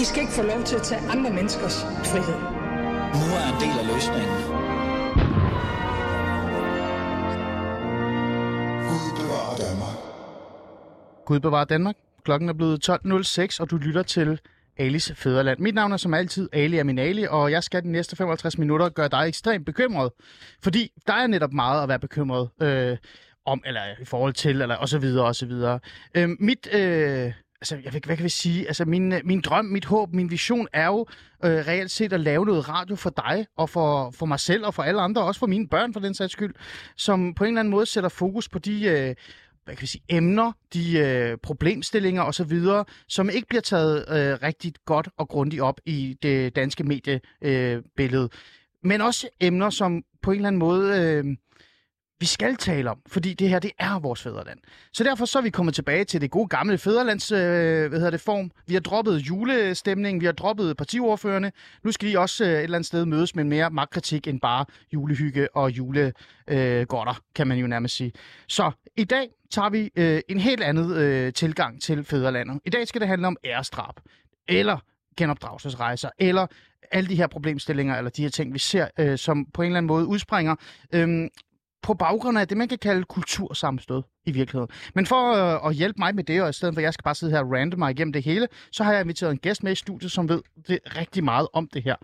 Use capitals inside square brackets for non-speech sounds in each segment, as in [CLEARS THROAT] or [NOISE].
I skal ikke få lov til at tage andre menneskers frihed. Nu er en del af løsningen. Gud bevarer Danmark. Gud bevarer Danmark. Klokken er blevet 12.06, og du lytter til Alis Fæderland. Mit navn er som altid Ali Aminali, og jeg skal de næste 55 minutter gøre dig ekstremt bekymret. Fordi der er netop meget at være bekymret øh, om, eller i forhold til, eller og så videre, og så videre. Øh, mit, øh, altså, jeg ved, hvad kan vi sige? Altså, min, øh, min drøm, mit håb, min vision er jo øh, reelt set at lave noget radio for dig, og for, for mig selv, og for alle andre, også for mine børn for den sags skyld, som på en eller anden måde sætter fokus på de... Øh, hvad kan vi sige, emner, de øh, problemstillinger osv., som ikke bliver taget øh, rigtig godt og grundigt op i det danske mediebillede. Øh, billede. Men også emner, som på en eller anden måde øh, vi skal tale om, fordi det her, det er vores fædreland. Så derfor så er vi kommet tilbage til det gode gamle fædrelands, øh, hvad hedder det, form. Vi har droppet julestemningen, vi har droppet partiordførende. Nu skal de også øh, et eller andet sted mødes med mere magtkritik end bare julehygge og julegodter, øh, kan man jo nærmest sige. Så i dag tager vi øh, en helt anden øh, tilgang til fædrelandet. I dag skal det handle om ærestrap, eller genopdragelsesrejser, eller alle de her problemstillinger, eller de her ting, vi ser, øh, som på en eller anden måde udspringer øh, på baggrund af det, man kan kalde kultursammenstød i virkeligheden. Men for øh, at hjælpe mig med det, og i stedet for at jeg skal bare sidde her og rande mig igennem det hele, så har jeg inviteret en gæst med i studiet, som ved det rigtig meget om det her.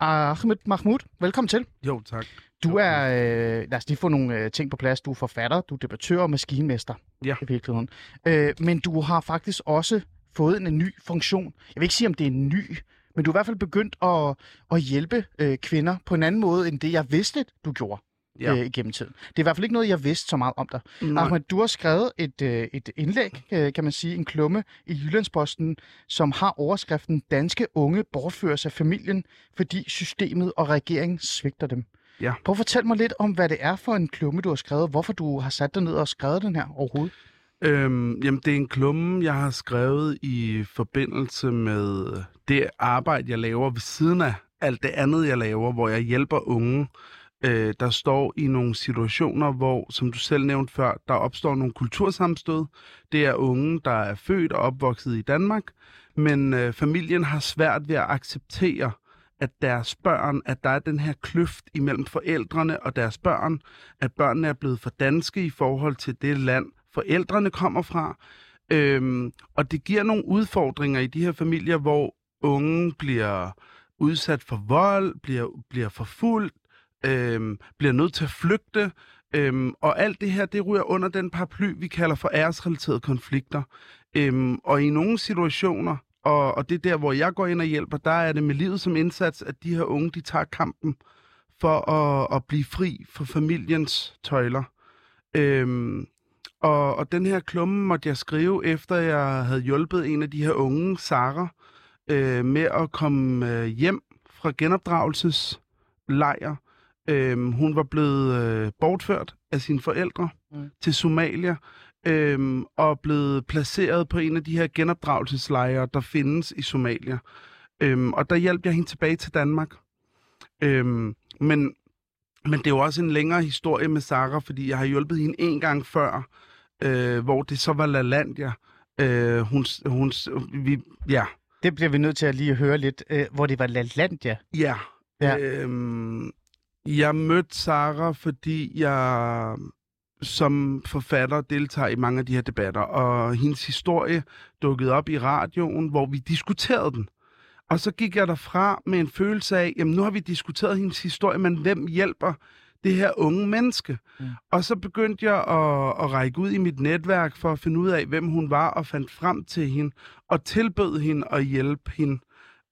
Ahmed Mahmoud, velkommen til. Jo, tak. Du er, øh, lad os lige få nogle øh, ting på plads. Du er forfatter, du er debattør og maskinmester Ja. i virkeligheden. Øh, men du har faktisk også fået en, en ny funktion. Jeg vil ikke sige, om det er en ny, men du er i hvert fald begyndt at, at hjælpe øh, kvinder på en anden måde, end det jeg vidste, du gjorde Ja. øh, igennem tiden. Det er i hvert fald ikke noget, jeg vidste så meget om dig. Nej. Ahmed, du har skrevet et, øh, et indlæg, øh, kan man sige, en klumme i Jyllandsposten, som har overskriften Danske unge bortføres af familien, fordi systemet og regeringen svigter dem. Ja. Prøv at fortælle mig lidt om, hvad det er for en klumme, du har skrevet, hvorfor du har sat dig ned og skrevet den her overhovedet. Øhm, jamen, det er en klumme, jeg har skrevet i forbindelse med det arbejde, jeg laver ved siden af alt det andet, jeg laver, hvor jeg hjælper unge, øh, der står i nogle situationer, hvor, som du selv nævnte før, der opstår nogle kultursammenstød. Det er unge, der er født og opvokset i Danmark, men øh, familien har svært ved at acceptere, at deres børn, at der er den her kløft imellem forældrene og deres børn, at børnene er blevet for danske i forhold til det land, forældrene kommer fra. Øhm, og det giver nogle udfordringer i de her familier, hvor unge bliver udsat for vold, bliver, bliver forfulgt, øhm, bliver nødt til at flygte. Øhm, og alt det her, det ryger under den paraply, vi kalder for æresrelaterede konflikter. Øhm, og i nogle situationer, og, og det er der, hvor jeg går ind og hjælper, der er det med livet som indsats, at de her unge, de tager kampen for at, at blive fri for familiens tøjler. Øhm, og, og den her klumme måtte jeg skrive, efter jeg havde hjulpet en af de her unge, Sara, øh, med at komme øh, hjem fra genopdragelseslejr. Øhm, hun var blevet øh, bortført af sine forældre Mm. til Somalia, øhm, og blevet placeret på en af de her genopdragelseslejre, der findes i Somalia. Øhm, og der hjalp jeg hende tilbage til Danmark. Øhm, men, men det er jo også en længere historie med Sara, fordi jeg har hjulpet hende en gang før, øh, hvor det så var LaLandia. Øh, hun, hun, vi, ja, Det bliver vi nødt til at lige høre lidt, øh, hvor det var LaLandia. Ja. Ja. Øhm, jeg mødte Sara, fordi jeg som forfatter deltager i mange af de her debatter, og hendes historie dukkede op i radioen, hvor vi diskuterede den. Og så gik jeg derfra med en følelse af, jamen nu har vi diskuteret hendes historie, men hvem hjælper det her unge menneske? Mm. Og så begyndte jeg at, at række ud i mit netværk for at finde ud af, hvem hun var, og fandt frem til hende, og tilbød hende at hjælpe hende.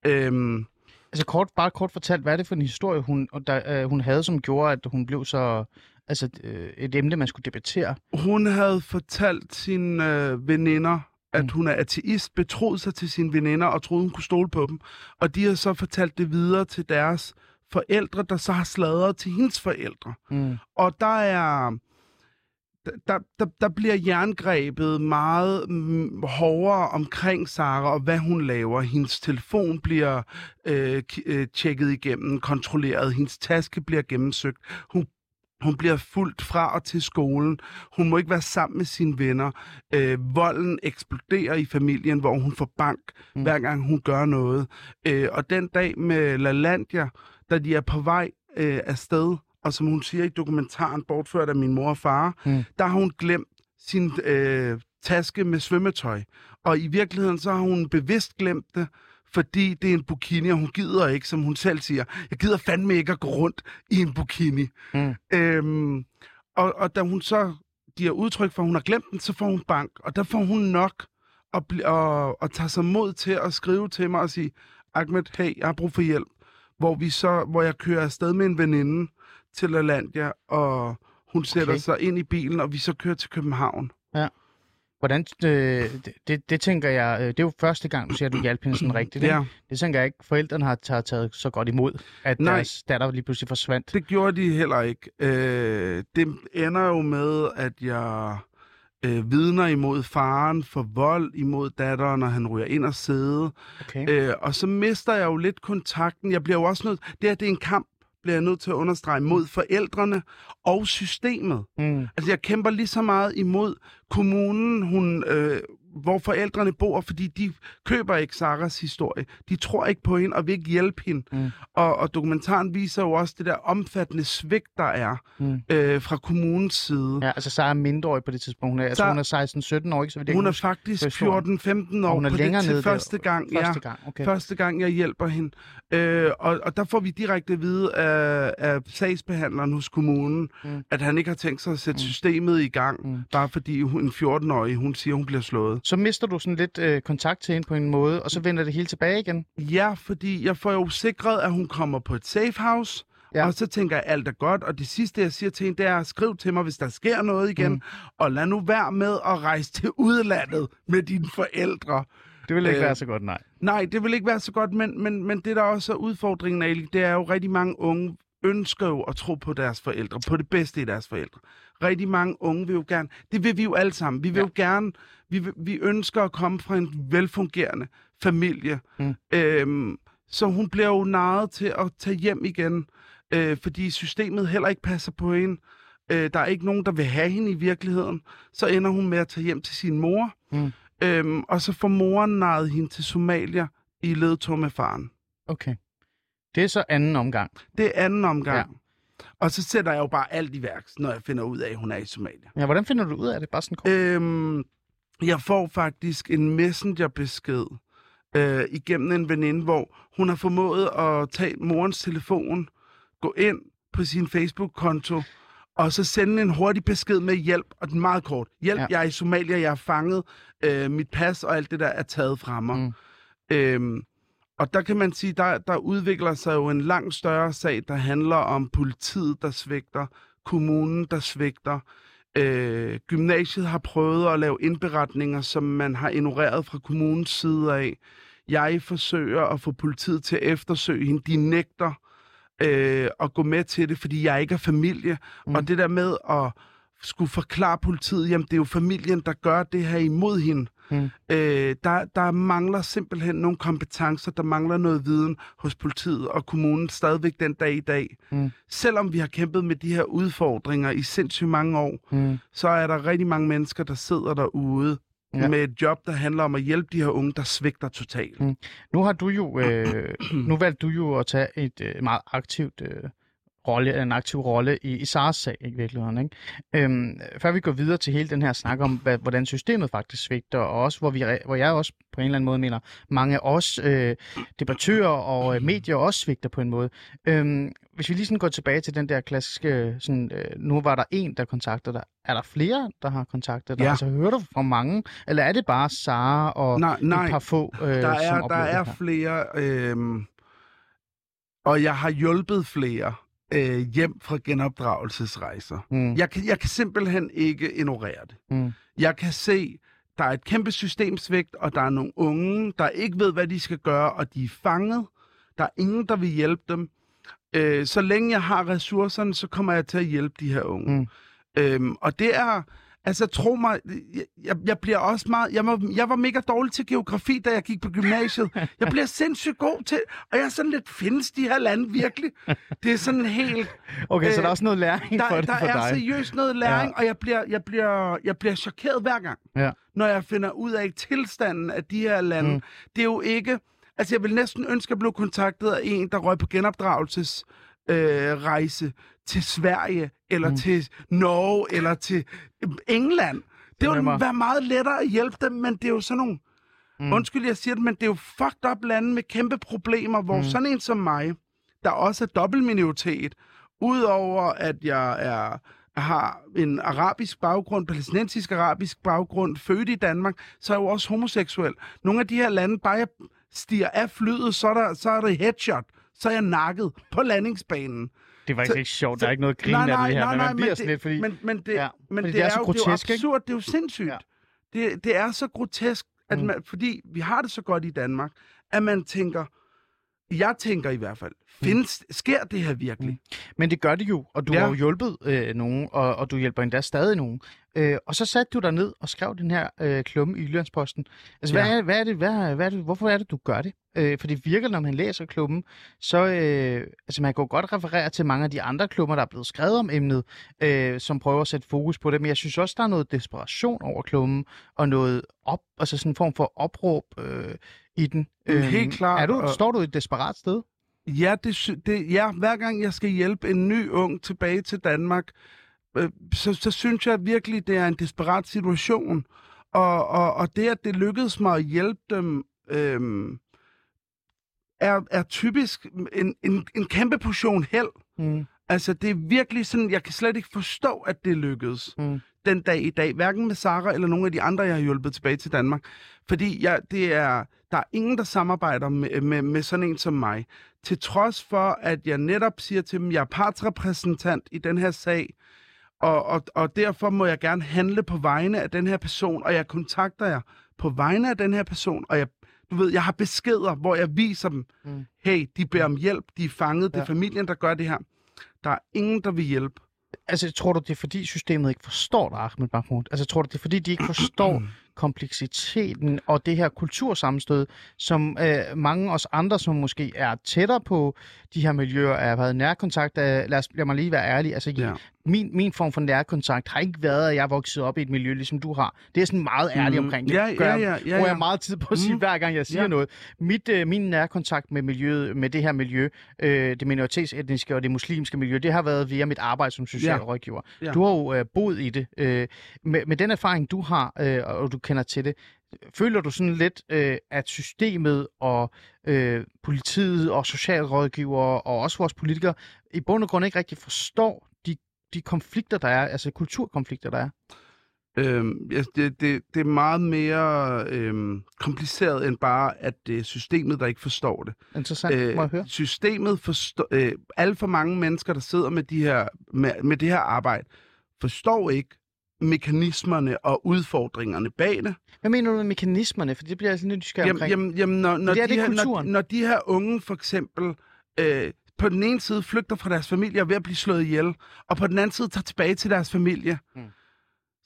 Øhm, Altså kort, bare kort fortalt, hvad er det for en historie, hun, og der, øh, hun havde, som gjorde, at hun blev så... Altså øh, et emne, man skulle debattere. Hun havde fortalt sine øh, veninder, at Mm. hun er ateist, betroet sig til sine veninder og troede, hun kunne stole på dem. Og de har så fortalt det videre til deres forældre, der så har sladret til hendes forældre. Mm. Og der er... Der, der, der bliver jerngrebet meget mm, hårdere omkring Sara og hvad hun laver. Hendes telefon bliver øh, øh, tjekket igennem, kontrolleret. Hendes taske bliver gennemsøgt. Hun Hun bliver fuldt fra og til skolen. Hun må ikke være sammen med sine venner. Øh, volden eksploderer i familien, hvor hun får bank, mm. hver gang hun gør noget. Øh, og den dag med LaLandia, da de er på vej øh, afsted, og som hun siger i dokumentaren, bortført af min mor og far, mm. der har hun glemt sin øh, taske med svømmetøj. Og i virkeligheden, så har hun bevidst glemt det, fordi det er en bikini, og hun gider ikke, som hun selv siger, jeg gider fandme ikke at gå rundt i en bikini. Mm. Øhm, og, og da hun så giver udtryk for, at hun har glemt den, så får hun bank, og der får hun nok at, bl- og, og tage sig mod til at skrive til mig og sige, Ahmed, hey, jeg har brug for hjælp. Hvor, vi så, hvor jeg kører afsted med en veninde til LaLandia, og hun sætter Okay. sig ind i bilen, og vi så kører til København. Hvordan, øh, det, det, det tænker jeg, øh, det er jo første gang, du siger, at du hjalp hende sådan rigtigt. Ja. Det tænker jeg ikke, forældrene har taget, taget så godt imod, at Nej. deres datter lige pludselig forsvandt. Det gjorde de heller ikke. Øh, det ender jo med, at jeg øh, vidner imod faren for vold imod datteren, når han ryger ind og sidde. Okay. Øh, og så mister jeg jo lidt kontakten. Jeg bliver jo også nødt... Det her, det er en kamp, bliver jeg nødt til at understrege, mod forældrene og systemet. Mm. Altså, jeg kæmper lige så meget imod kommunen, hun, øh, hvor forældrene bor, fordi de køber ikke Saras historie. De tror ikke på hende og vil ikke hjælpe hende. Mm. Og, og dokumentaren viser jo også det der omfattende svigt, der er Mm. øh, fra kommunens side. Ja, altså Sara er mindreårig på det tidspunkt. Hun er, altså, Så- hun er 16-17 år, ikke? Så vidt Hun er faktisk på historien. 14-15 Og år hun er på længere det til første gang. Første ja. gang, okay. Første gang, jeg hjælper hende. Øh, og, og der får vi direkte at vide af, af sagsbehandleren hos kommunen, Mm. at han ikke har tænkt sig at sætte mm. systemet i gang, mm. bare fordi hun, en 14-årig, hun siger, hun bliver slået. Så mister du sådan lidt øh, kontakt til hende på en måde, og så vender det hele tilbage igen. Ja, fordi jeg får jo sikret, at hun kommer på et safe house, Ja. ja. og så tænker jeg, alt er godt, og det sidste, jeg siger til hende, det er, skriv til mig, hvis der sker noget igen, mm. og lad nu være med at rejse til udlandet med dine forældre. Det vil ikke Øh, være så godt, nej. Nej, det vil ikke være så godt, men, men, men det der også er udfordringen, Ali, det er jo rigtig mange unge ønsker jo at tro på deres forældre, på det bedste i deres forældre. Rigtig mange unge vil jo gerne, det vil vi jo alle sammen, vi vil Ja. jo gerne, vi, vil- vi ønsker at komme fra en velfungerende familie. Mm. Øhm, så hun bliver jo narret til at tage hjem igen, øh, fordi systemet heller ikke passer på hende. Øh, der er ikke nogen, der vil have hende i virkeligheden. Så ender hun med at tage hjem til sin mor, Mm. øhm, og så får moren narret hende til Somalia i ledtog med faren. Okay. Det er så anden omgang. Det er anden omgang. Ja. Og så sætter jeg jo bare alt i værks, når jeg finder ud af, at hun er i Somalia. Ja, hvordan finder du ud af det? Bare sådan kort. Øhm, jeg får faktisk en messengerbesked øh, igennem en veninde, hvor hun har formået at tage morens telefon, gå ind på sin Facebook-konto, og så sende en hurtig besked med hjælp, og den meget kort. Hjælp, Ja. jeg er i Somalia, jeg er fanget, øh, mit pas og alt det der er taget fra mig. Mm. Øhm, og der kan man sige, der, der udvikler sig jo en langt større sag, der handler om politiet, der svigter, kommunen, der svigter. Øh, gymnasiet har prøvet at lave indberetninger, som man har ignoreret fra kommunens side af. Jeg forsøger at få politiet til at eftersøge hende. De nægter øh, at gå med til det, fordi jeg ikke er familie. Mm. Og det der med at skulle forklare politiet, jamen det er jo familien, der gør det her imod hende. Mm. Øh, der, der mangler simpelthen nogle kompetencer, der mangler noget viden hos politiet og kommunen stadigvæk den dag i dag. Mm. Selvom vi har kæmpet med de her udfordringer i sindssygt mange år, Mm. så er der rigtig mange mennesker, der sidder derude Ja. med et job, der handler om at hjælpe de her unge, der svigter totalt. Mm. Nu har du jo, øh, [CLEARS THROAT] nu valgte du jo at tage et øh, meget aktivt øh, rolle, en aktiv rolle i, i SARS sag i virkeligheden. Ikke? Øhm, før vi går videre til hele den her snak om, hvad, hvordan systemet faktisk svigter, og også hvor, vi, hvor jeg også på en eller anden måde mener, mange af os øh, debattører og øh, medier også svigter på en måde. Øhm, hvis vi lige sådan går tilbage til den der klassiske, sådan, øh, nu var der en, der kontaktede dig. Er der flere, der har kontaktet dig? Ja. Altså hører du fra mange? Eller er det bare Sara og Nej, nej. et par få, øh, Der som er, der oplever er flere, øh, og jeg har hjulpet flere øh, hjem fra genopdragelsesrejser. Mm. Jeg kan, jeg kan simpelthen ikke ignorere det. Mm. Jeg kan se, der er et kæmpe systemsvigt, og der er nogle unge, der ikke ved, hvad de skal gøre, og de er fanget. Der er ingen, der vil hjælpe dem. Øh, så længe jeg har ressourcerne, så kommer jeg til at hjælpe de her unge. Mm. Øhm, og det er, Altså, tro mig, jeg, jeg, bliver også meget... Jeg var, jeg var mega dårlig til geografi, da jeg gik på gymnasiet. Jeg bliver sindssygt god til... Og jeg er sådan lidt, findes de her lande virkelig? Det er sådan helt... Okay, øh, så der er Øh, også noget læring Der, for det der for er dig. seriøst noget læring, ja. og jeg bliver, jeg, bliver, jeg bliver chokeret hver gang, Ja. når jeg finder ud af tilstanden af de her lande. Mm. Mm. Det er jo ikke... Altså, jeg vil næsten ønske, at jeg blev kontaktet af en, der røg på genopdragelses øh, rejse til Sverige, eller Mm. til Norge, eller til øh, England. Det ville være meget lettere at hjælpe dem, men det er jo sådan nogle... Mm. Undskyld, jeg siger det, men det er jo fucked up lande med kæmpe problemer, hvor mm. sådan en som mig, der også er dobbeltminoritet, udover at jeg er har en arabisk baggrund, palæstinensisk arabisk baggrund, født i Danmark, så er jeg jo også homoseksuel. Nogle af de her lande, bare jeg stiger af flyet, så er, der, så er det headshot, så er jeg nakket på landingsbanen. Det var ikke Så- rigtig sjovt. så- Der er ikke noget grin af det her, men man bliver men sådan det, lidt, fordi... Men, men det, Ja, men fordi det, det er er, så jo, grotesk, det er ikke? jo absurd, det er jo sindssygt. Ja. Det, det er så grotesk, at Mm. man, fordi vi har det så godt i Danmark, at man tænker, jeg tænker i hvert fald, findes, sker det her virkelig? Men det gør det jo, og du Ja. har jo hjulpet øh, nogen, og, og du hjælper endda stadig nogen. Øh, og så satte du dig ned og skrev den her øh, klumme i Jyllandsposten. Altså, hvad, Ja. er, hvad er det, hvad, hvad er det, hvorfor er det, du gør det? Øh, for det virker, når man læser klummen, så øh, altså, man kan jo godt referere til mange af de andre klummer, der er blevet skrevet om emnet, øh, som prøver at sætte fokus på det. Men jeg synes også, der er noget desperation over klummen, og noget op, altså sådan en form for opråb øh, i den. Mm, helt klart, Er du, står du et desperat sted? Ja, det, det, ja, hver gang jeg skal hjælpe en ny ung tilbage til Danmark, øh, så, så synes jeg virkelig, det er en desperat situation. Og, og, og det, at det lykkedes mig at hjælpe dem, øh, er, er typisk en, en, en kæmpe portion held. Mm. Altså, det er virkelig sådan, jeg kan slet ikke forstå, at det lykkedes Mm. den dag i dag. Hverken med Sara eller nogle af de andre, jeg har hjulpet tilbage til Danmark. Fordi jeg, det er, der er ingen, der samarbejder med, med, med sådan en som mig. Til trods for, at jeg netop siger til dem, jeg er partsrepræsentant i den her sag, og, og, og derfor må jeg gerne handle på vegne af den her person, og jeg kontakter jer på vegne af den her person, og jeg, du ved, jeg har beskeder, hvor jeg viser dem, Mm. hey, de beder om hjælp, de er fanget, det Ja. er familien, der gør det her. Der er ingen, der vil hjælpe. Altså, tror du, det er fordi systemet ikke forstår dig, Ahmed Mahmoud? Altså, tror du, det er fordi, de ikke forstår [CLEARS THROAT] kompleksiteten og det her kultursammenstød, som øh, mange os andre, som måske er tættere på de her miljøer, er været nærkontakt af, lad, os, lad mig lige være ærlig, altså Ja. min, min form for nærkontakt har ikke været, at jeg er vokset op i et miljø, ligesom du har. Det er sådan meget ærlig Mm. omkring. Det Ja, gør ja, jeg- ja, ja, bruger jeg ja. meget tid på at sige, Mm. hver gang jeg siger Ja. noget. Mit, øh, min nærkontakt med miljøet, med det her miljø, øh, det minoritetsetniske og det muslimske miljø, det har været via mit arbejde som socialrådgiver. Ja. Du har jo øh, boet i det. Øh, med, med den erfaring, du har, øh, og du kender til det, føler du sådan lidt, øh, at systemet og øh, politiet og socialrådgivere og også vores politikere i bund og grund ikke rigtig forstår de, de konflikter, der er, altså kulturkonflikter, der er? Øhm, ja, det, det, det er meget mere øhm, kompliceret end bare, at det er systemet, der ikke forstår det. Interessant, øh, må jeg høre. systemet forstår... Øh, alt for mange mennesker, der sidder med, de her, med, med det her arbejde, forstår ikke mekanismerne og udfordringerne bag det. Hvad mener du med mekanismerne? For det bliver jeg sådan lidt nysgerrig Jamen, omkring. jamen, jamen når, når, det er de det her, når, når de her unge for eksempel øh, på den ene side flygter fra deres familie og ved at blive slået ihjel, og på den anden side tager tilbage til deres familie, Mm.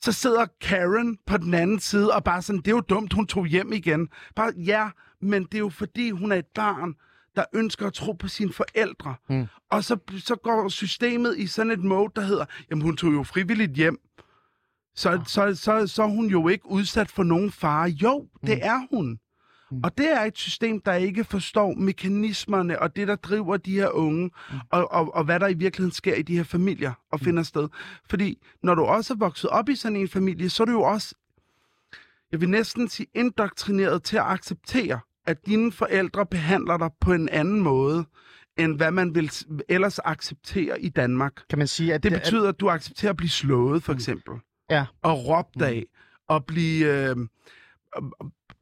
så sidder Karen på den anden side og bare sådan, det er jo dumt, hun tog hjem igen. Bare, ja, men det er jo fordi, hun er et barn, der ønsker at tro på sine forældre. Mm. Og så, så går systemet i sådan et mode, der hedder, jamen hun tog jo frivilligt hjem. Så, så, så, så er hun jo ikke udsat for nogen fare. Jo, det er hun. Mm. Og det er et system, der ikke forstår mekanismerne og det, der driver de her unge, og, og, og hvad der i virkeligheden sker i de her familier og finder sted. Fordi når du også er vokset op i sådan en familie, så er du jo også, jeg vil næsten sige, indoktrineret til at acceptere, at dine forældre behandler dig på en anden måde, end hvad man vil ellers acceptere i Danmark. Kan man sige, at Det betyder, at du accepterer at blive slået, for eksempel. Ja. Og råbt af. Og blive... Øh,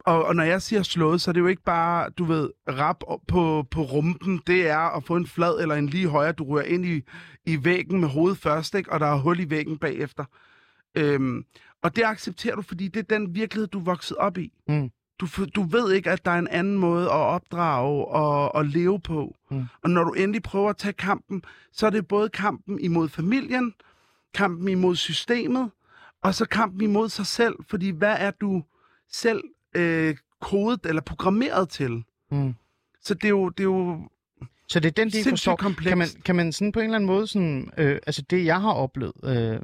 og, og når jeg siger slået, så er det jo ikke bare, du ved, rap på, på rumpen. Det er at få en flad eller en lige højre. Du rører ind i, i væggen med hovedet først, ikke? og der er hul i væggen bagefter. Øhm, og det accepterer du, fordi det er den virkelighed, du er vokset op i. Mm. Du, du ved ikke, at der er en anden måde at opdrage og, og leve på. Mm. Og når du endelig prøver at tage kampen, så er det både kampen imod familien, kampen imod systemet, og så kampen imod sig selv, fordi hvad er du selv øh, kodet eller programmeret til? Mm. Så det er jo, det er jo Så det er den del, forstår. komplekst. Kan man, kan man sådan på en eller anden måde, sådan, øh, altså det jeg har oplevet øh,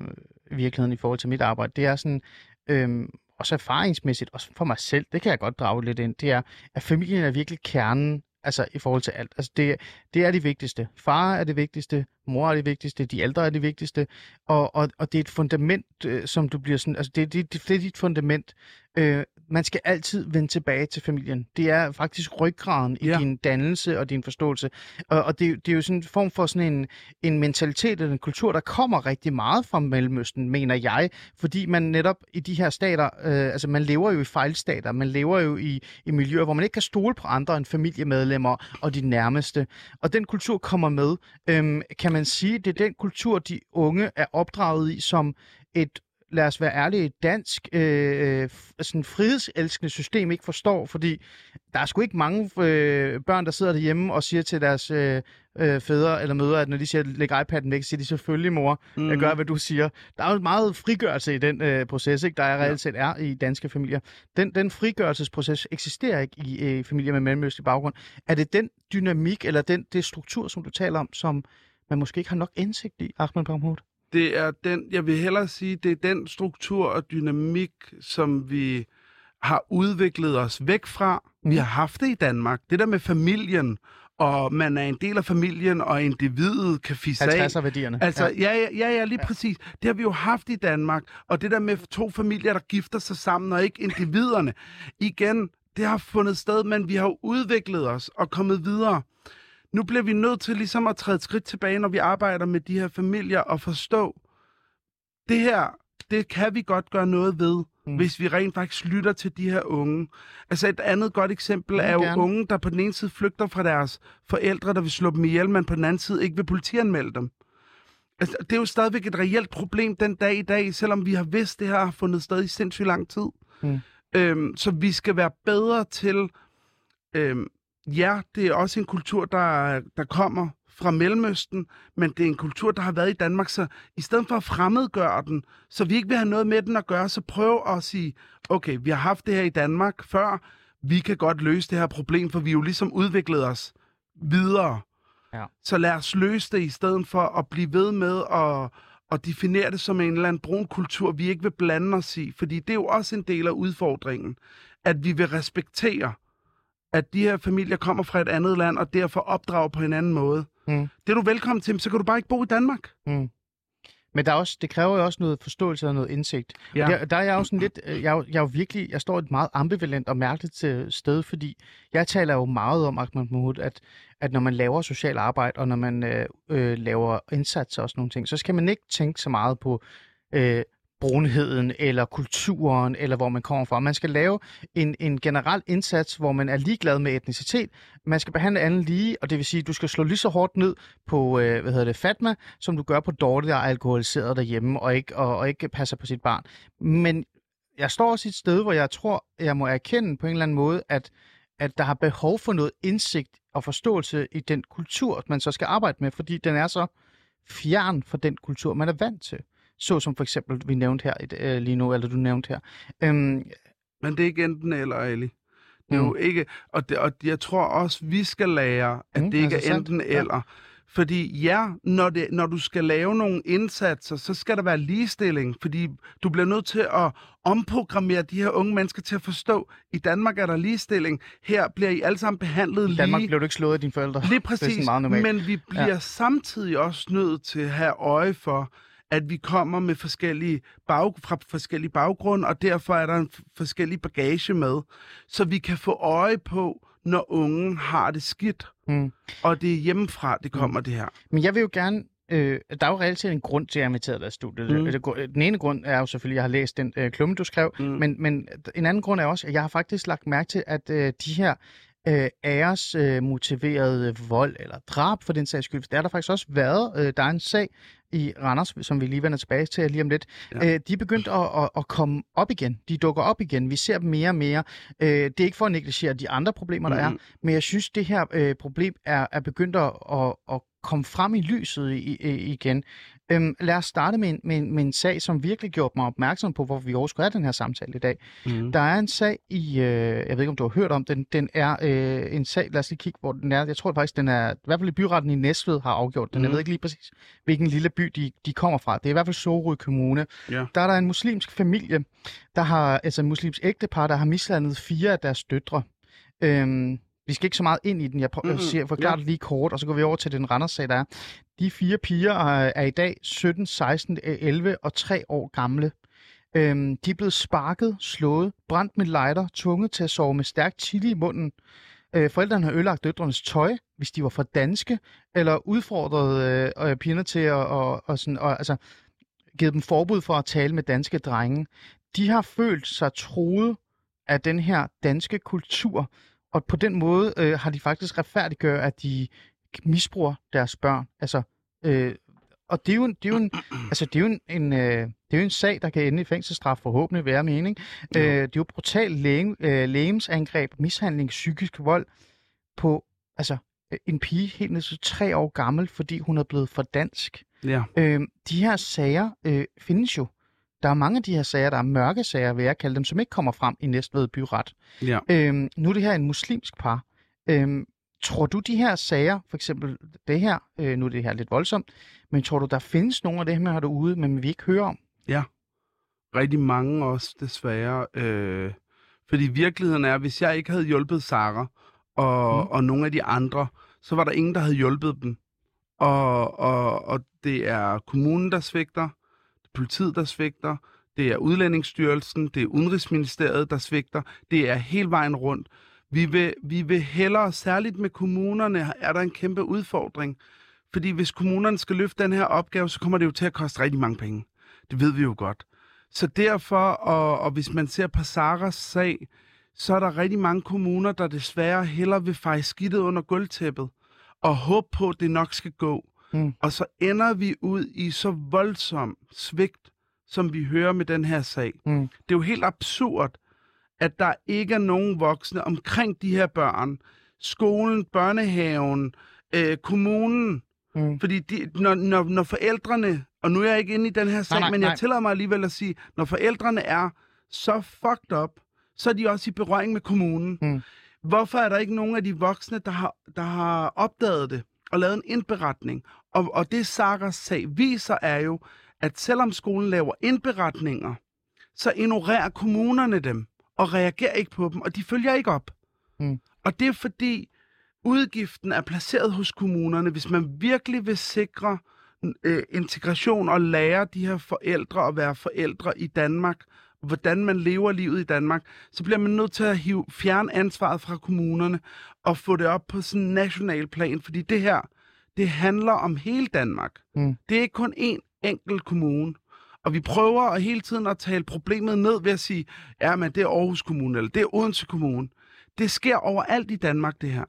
i virkeligheden i forhold til mit arbejde, det er sådan, øh, også erfaringsmæssigt, også for mig selv, det kan jeg godt drage lidt ind, det er, at familien er virkelig kernen, altså i forhold til alt. Altså det, det er det vigtigste. Far er det vigtigste, mor er det vigtigste, de ældre er det vigtigste, og, og, og det er et fundament, øh, som du bliver sådan, altså det, det, det, det er dit fundament. Øh, man skal altid vende tilbage til familien. Det er faktisk ryggraden i Ja. din dannelse og din forståelse. Og, og det, det er jo sådan en form for sådan en, en mentalitet eller en kultur, der kommer rigtig meget fra Mellemøsten, mener jeg, fordi man netop i de her stater, øh, altså man lever jo i fejlstater, man lever jo i, i miljøer, hvor man ikke kan stole på andre end familiemedlemmer og de nærmeste. Og den kultur kommer med. Øhm, kan man sige, det er den kultur, de unge er opdraget i som et lad os være ærlige, et dansk øh, f- sådan frihedselskende system ikke forstår, fordi der er sgu ikke mange øh, børn, der sidder derhjemme og siger til deres øh, øh, fædre eller mødre, at når de siger, læg iPad'en væk, så siger de selvfølgelig, mor, mm. jeg gør, hvad du siger. Der er jo meget frigørelse i den øh, proces, ikke? der er reelt set er i danske familier. Den, den frigørelsesproces eksisterer ikke i øh, familier med mellemøstlig baggrund. Er det den dynamik, eller den det struktur, som du taler om, som man måske ikke har nok indsigt i, Ahmed Mahmoud? det er den, jeg vil hellere sige, det er den struktur og dynamik, som vi har udviklet os væk fra. Vi har haft det i Danmark. Det der med familien, og man er en del af familien, og individet kan fisse af. 50'er-værdierne. Altså, ja, ja, ja, ja lige ja. præcis. Det har vi jo haft i Danmark. Og det der med to familier, der gifter sig sammen, og ikke individerne. Igen, det har fundet sted, men vi har udviklet os og kommet videre. Nu bliver vi nødt til ligesom at træde et skridt tilbage, når vi arbejder med de her familier, og forstå, det her, det kan vi godt gøre noget ved, mm. hvis vi rent faktisk lytter til de her unge. Altså et andet godt eksempel er jo gerne. unge, der på den ene side flygter fra deres forældre, der vil slå dem ihjel, men på den anden side ikke vil politianmelde dem. Altså, det er jo stadigvæk et reelt problem den dag i dag, selvom vi har vidst, det her har fundet sted i sindssygt lang tid. Mm. Øhm, så vi skal være bedre til... Øhm, ja, det er også en kultur, der, der kommer fra Mellemøsten, men det er en kultur, der har været i Danmark, så i stedet for at fremmedgøre den, så vi ikke vil have noget med den at gøre, så prøv at sige, okay, vi har haft det her i Danmark før, vi kan godt løse det her problem, for vi er jo ligesom udviklet os videre. Ja. Så lad os løse det i stedet for at blive ved med at, at definere det som en eller anden brun kultur, vi ikke vil blande os i. Fordi det er jo også en del af udfordringen, at vi vil respektere, at de her familier kommer fra et andet land, og derfor opdrager på en anden måde. Mm. Det er du velkommen til, så kan du bare ikke bo i Danmark. Mm. Men der er også, det kræver jo også noget forståelse og noget indsigt. Ja. Ja. Der, der er jeg jo sådan lidt, øh, jeg, jeg er jo virkelig, jeg står et meget ambivalent og mærkeligt sted, fordi jeg taler jo meget om, Ahmed Mahmoud, at, at når man laver social arbejde, og når man øh, øh, laver indsatser og sådan nogle ting, så skal man ikke tænke så meget på øh, brunheden eller kulturen, eller hvor man kommer fra. Man skal lave en, en generel indsats, hvor man er ligeglad med etnicitet. Man skal behandle alle lige, og det vil sige, at du skal slå lige så hårdt ned på, øh, hvad hedder det, Fatma, som du gør på Dorte, der er alkoholiseret derhjemme, og ikke, og, og ikke passer på sit barn. Men jeg står også et sted, hvor jeg tror, jeg må erkende på en eller anden måde, at, at der har behov for noget indsigt og forståelse i den kultur, man så skal arbejde med, fordi den er så fjern fra den kultur, man er vant til. Så som for eksempel, vi nævnte her øh, lige nu, eller du nævnte her. Øhm, Men det er ikke enten eller, Ali. Det er Mm. jo ikke, og, det, og jeg tror også, vi skal lære, at Mm, det ikke altså er sandt. enten Ja. eller. Fordi ja, når, det, når du skal lave nogle indsatser, så skal der være ligestilling, fordi du bliver nødt til at omprogrammere de her unge mennesker til at forstå, i Danmark er der ligestilling, her bliver I alle sammen behandlet I Danmark lige. blev du ikke slået af dine forældre. Lige Det er præcis, meget normalt. men vi bliver ja. samtidig også nødt til at have øje for, at vi kommer med forskellige bag, fra forskellige baggrunde, og derfor er der en forskellig bagage med, så vi kan få øje på, når unge har det skidt, Mm. og det er hjemmefra, det kommer det her. Men jeg vil jo gerne... Øh, der er jo reelt set en grund til, at jeg har inviteret dig i studiet. Mm. Mm. Den ene grund er jo selvfølgelig, at jeg har læst den øh, klumme, du skrev. Mm. Mm. Men, men en anden grund er også, at jeg har faktisk lagt mærke til, at øh, de her øh, æres øh, motiverede vold eller drab for den sags skyld, der har der faktisk også været. Øh, der er en sag i Randers, som vi lige vender tilbage til lige om lidt. Ja. Øh, de er begyndt at, at, at komme op igen. De dukker op igen. Vi ser dem mere og mere. Øh, det er ikke for at negligere de andre problemer, der er, Mhm. men jeg synes, det her øh, problem er, er begyndt at, at, at komme frem i lyset i, i, igen. Øhm, lad os starte med en, med, en, med en sag, som virkelig gjorde mig opmærksom på, hvor vi også skulle have den her samtale i dag. Mm. Der er en sag i, øh, jeg ved ikke om du har hørt om den, den er øh, en sag, lad os lige kigge, hvor den er. Jeg tror faktisk, den er, i hvert fald i byretten i Næstved har afgjort den. Mm. Jeg Mhm. ved ikke lige præcis, hvilken lille by de, de kommer fra. Det er i hvert fald Sorø Kommune. Ja. Der er der en muslimsk familie, der har, altså en muslimsk ægtepar, der har mislandet fire af deres døtre. Øhm, vi skal ikke så meget ind i den. Jeg prøver, Mhm. mm-hmm. siger, forklarer Ja. det lige kort, og så går vi over til den Randers-sag, der er. De fire piger er, er i dag 17, 16, 11 og 3 år gamle. Øhm, de er blevet sparket, slået, brændt med lighter, tvunget til at sove med stærk chili i munden. Øh, forældrene har ødelagt døtrenes tøj, hvis de var for danske, eller udfordret øh, øh, pigerne til at og, og sådan, og, altså, givet dem forbud for at tale med danske drenge. De har følt sig troet af den her danske kultur, og på den måde øh, har de faktisk retfærdiggjort, at de misbruger deres børn. Altså, øh, og det er jo en, det er jo en, [CLEARS THROAT] altså, det er jo en, en, øh, det er jo en sag, der kan ende i fængselsstraf, forhåbentlig være mening. Øh, det er jo brutal læge, øh, lægemsangreb, mishandling, psykisk vold på altså, en pige helt ned til tre år gammel, fordi hun er blevet for dansk. Ja. Øh, de her sager øh, findes jo. Der er mange af de her sager, der er mørke sager, vil jeg kalde dem, som ikke kommer frem i Næstved byret. Ja. Øhm, nu er det her en muslimsk par. Øhm, tror du, de her sager, for eksempel det her, øh, nu er det her lidt voldsomt, men tror du, der findes nogle af det her derude, men vi ikke hører om? Rigtig mange også, desværre. Øh, fordi virkeligheden er, hvis jeg ikke havde hjulpet Sara og, Mm. og nogle af de andre, så var der ingen, der havde hjulpet dem. Og, og, og det er kommunen, der svigter, er politiet, der svigter, det er Udlændingsstyrelsen, det er Udenrigsministeriet, der svigter, det er hele vejen rundt. Vi vil, vi vil hellere, særligt med kommunerne, er der en kæmpe udfordring. Fordi hvis kommunerne skal løfte den her opgave, så kommer det jo til at koste rigtig mange penge. Det ved vi jo godt. Så derfor, og, og hvis man ser på Saras sag, så er der rigtig mange kommuner, der desværre hellere vil feje skidtet under gulvtæppet og håbe på, at det nok skal gå. Mm. Og så ender vi ud i så voldsom svigt, som vi hører med den her sag. Mm. Det er jo helt absurd, at der ikke er nogen voksne omkring de her børn. Skolen, børnehaven, øh, kommunen. Mm. Fordi de, når, når, når forældrene, og nu er jeg ikke inde i den her sag, nej, men nej. jeg tillader mig alligevel at sige, når forældrene er så fucked up, så er de også i berøring med kommunen. Mm. Hvorfor er der ikke nogen af de voksne, der har, der har opdaget det og lavet en indberetning? Og, og det Saras sag viser er jo, at selvom skolen laver indberetninger, så ignorerer kommunerne dem og reagerer ikke på dem, og de følger ikke op. Mm. Og det er fordi udgiften er placeret hos kommunerne, hvis man virkelig vil sikre øh, integration og lære de her forældre at være forældre i Danmark, hvordan man lever livet i Danmark, så bliver man nødt til at hive, fjerne ansvaret fra kommunerne og få det op på sådan en national plan, fordi det her, det handler om hele Danmark. Mm. Det er ikke kun én enkelt kommune. Og vi prøver at hele tiden at tale problemet ned ved at sige, ja, men det er Aarhus Kommune, eller det er Odense Kommune. Det sker overalt i Danmark, det her.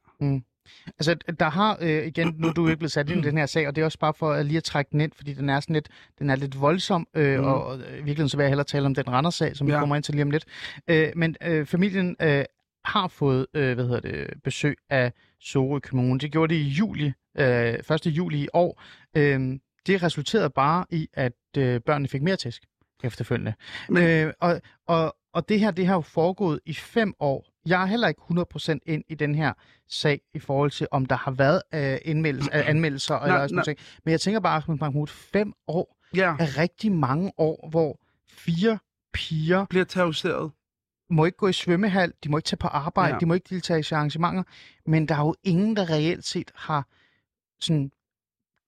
Altså, der har, øh, igen, nu er du ikke blevet sat ind i den her sag, og det er også bare for at lige at trække den ind, fordi den er sådan lidt, den er lidt voldsom, øh, Mm. mm. og, og i virkeligheden så vil jeg hellere tale om den Randers-sag, som ja. vi kommer ind til lige om lidt. Øh, men øh, familien øh, har fået, øh, hvad hedder det, besøg af Sorø Kommune. Det gjorde det i juli, øh, 1. juli i år. Øh, det resulterede bare i, at øh, børnene fik mere tæsk efterfølgende. Men- Øh, og, og, og det her, det har jo foregået i fem år. Jeg er heller ikke 100% ind i den her sag i forhold til, om der har været øh, indmeldelse, øh, [CLEARS THROAT] anmeldelser eller sådan nej. noget. Men jeg tænker bare, Ahmed Mahmoud, fem år Ja, er rigtig mange år, hvor fire piger bliver terroriseret. må ikke gå i svømmehal, de må ikke tage på arbejde, ja. de må ikke deltage i arrangementer, men der er jo ingen, der reelt set har sådan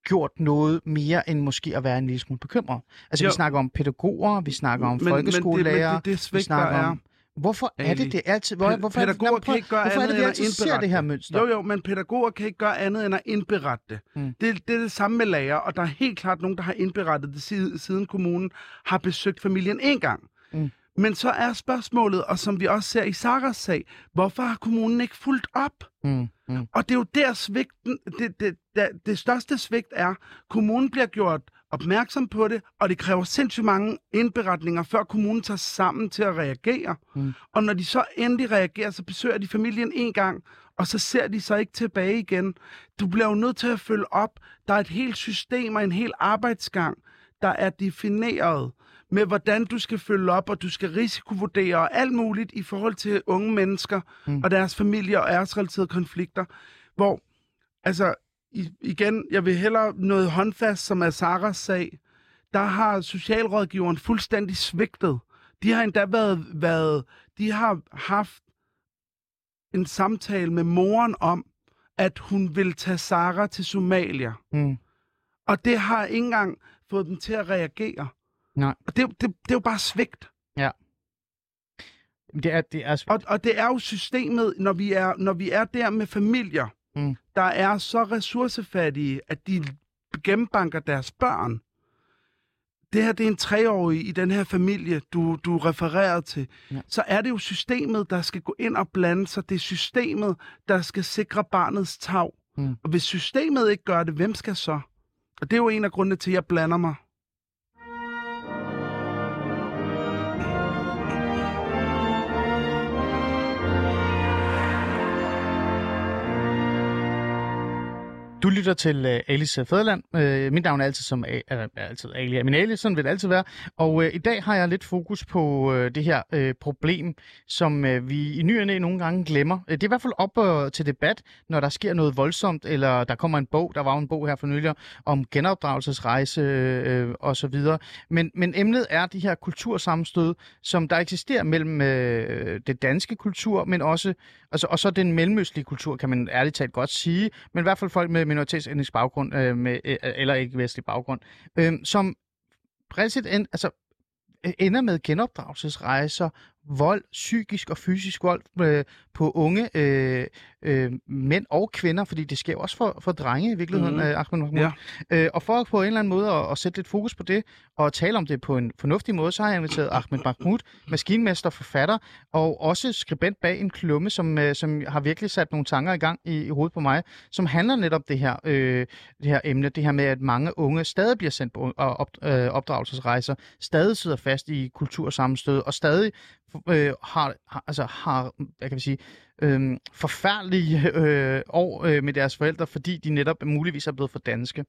gjort noget mere end måske at være en lille smule bekymret. Altså, Jo. vi snakker om pædagoger, vi snakker om Men- men det- folkeskolelærer, men det- det vi snakker er- om... Hvorfor er det det altid? Hvor, hvorfor, er det- pædagoger kan ikke gøre hvorfor er andet det, vi end at altid ser det her mønster? Jo, jo, men pædagoger kan ikke gøre andet end at indberette det. Mm. Det, det er det samme med lærer, og der er helt klart nogen, der har indberettet det, siden, siden kommunen har besøgt familien en gang. Mm. Men så er spørgsmålet, og som vi også ser i Saras sag, hvorfor har kommunen ikke fulgt op? Mm, mm, Og det er jo der svigten, det, det, det, det største svigt er, kommunen bliver gjort opmærksom på det, og det kræver sindssygt mange indberetninger, før kommunen tager sammen til at reagere. Mm. Og når de så endelig reagerer, så besøger de familien en gang, og så ser de sig ikke tilbage igen. Du bliver jo nødt til at følge op. Der er et helt system og en hel arbejdsgang, der er defineret med, hvordan du skal følge op, og du skal risikovurdere og alt muligt i forhold til unge mennesker mm. og deres familier og æresrelaterede konflikter, hvor, altså, i, igen, jeg vil hellere noget håndfast, som er Saras sag. Der har socialrådgiveren fuldstændig svigtet. De har endda været, været de har haft en samtale med moren om, at hun vil tage Sara til Somalia. Mm. Og det har ikke engang fået dem til at reagere. Nej. Og det, det, det er jo bare svigt. Ja. Det er, det er... Og, og det er jo systemet, når vi er, når vi er der med familier, Mm. der er så ressourcefattige, at de gennembanker deres børn. Det her det er en treårig i den her familie, du, du refererer til. Ja. Så er det jo systemet, der skal gå ind og blande sig. Det er systemet, der skal sikre barnets tag. Mm. Og hvis systemet ikke gør det, hvem skal så? Og det er jo en af grundene til, at jeg blander mig. Du lytter til uh, Alice Fæderland. Uh, øh, mit navn er altid som A- er, er altid Ali min Ali, sådan vil det altid være. Og uh, i dag har jeg lidt fokus på uh, det her uh, problem, som uh, vi i nyerne nogle gange glemmer. Uh, det er i hvert fald op uh, til debat, når der sker noget voldsomt, eller der kommer en bog, der var en bog her for nylig, om genopdragelsesrejse uh, og så videre. Men, men emnet er de her kultursammenstød, som der eksisterer mellem uh, det danske kultur, men også altså, og så den mellemøstlige kultur, kan man ærligt talt godt sige, men i hvert fald folk med minoritetsetnisk baggrund, øh, med, øh, eller ikke vestlig baggrund, øh, som reelt end, altså, øh, ender med genopdragelsesrejser, vold, psykisk og fysisk vold øh, på unge øh, øh, mænd og kvinder, fordi det sker også for, for drenge i virkeligheden, mm. øh, Ahmed Mahmoud. Ja. Øh, og for på en eller anden måde at, at sætte lidt fokus på det, og tale om det på en fornuftig måde, så har jeg inviteret Ahmed Mahmoud, maskinmester, forfatter, og også skribent bag en klumme, som, øh, som har virkelig sat nogle tanker i gang i, i hovedet på mig, som handler netop det her, øh, det her emne, det her med, at mange unge stadig bliver sendt på op, øh, opdragelsesrejser, stadig sidder fast i kultursammenstød, og stadig øh, har, har, altså har, hvad kan vi sige, øh, forfærdelige øh, år øh, med deres forældre, fordi de netop muligvis er blevet for danske.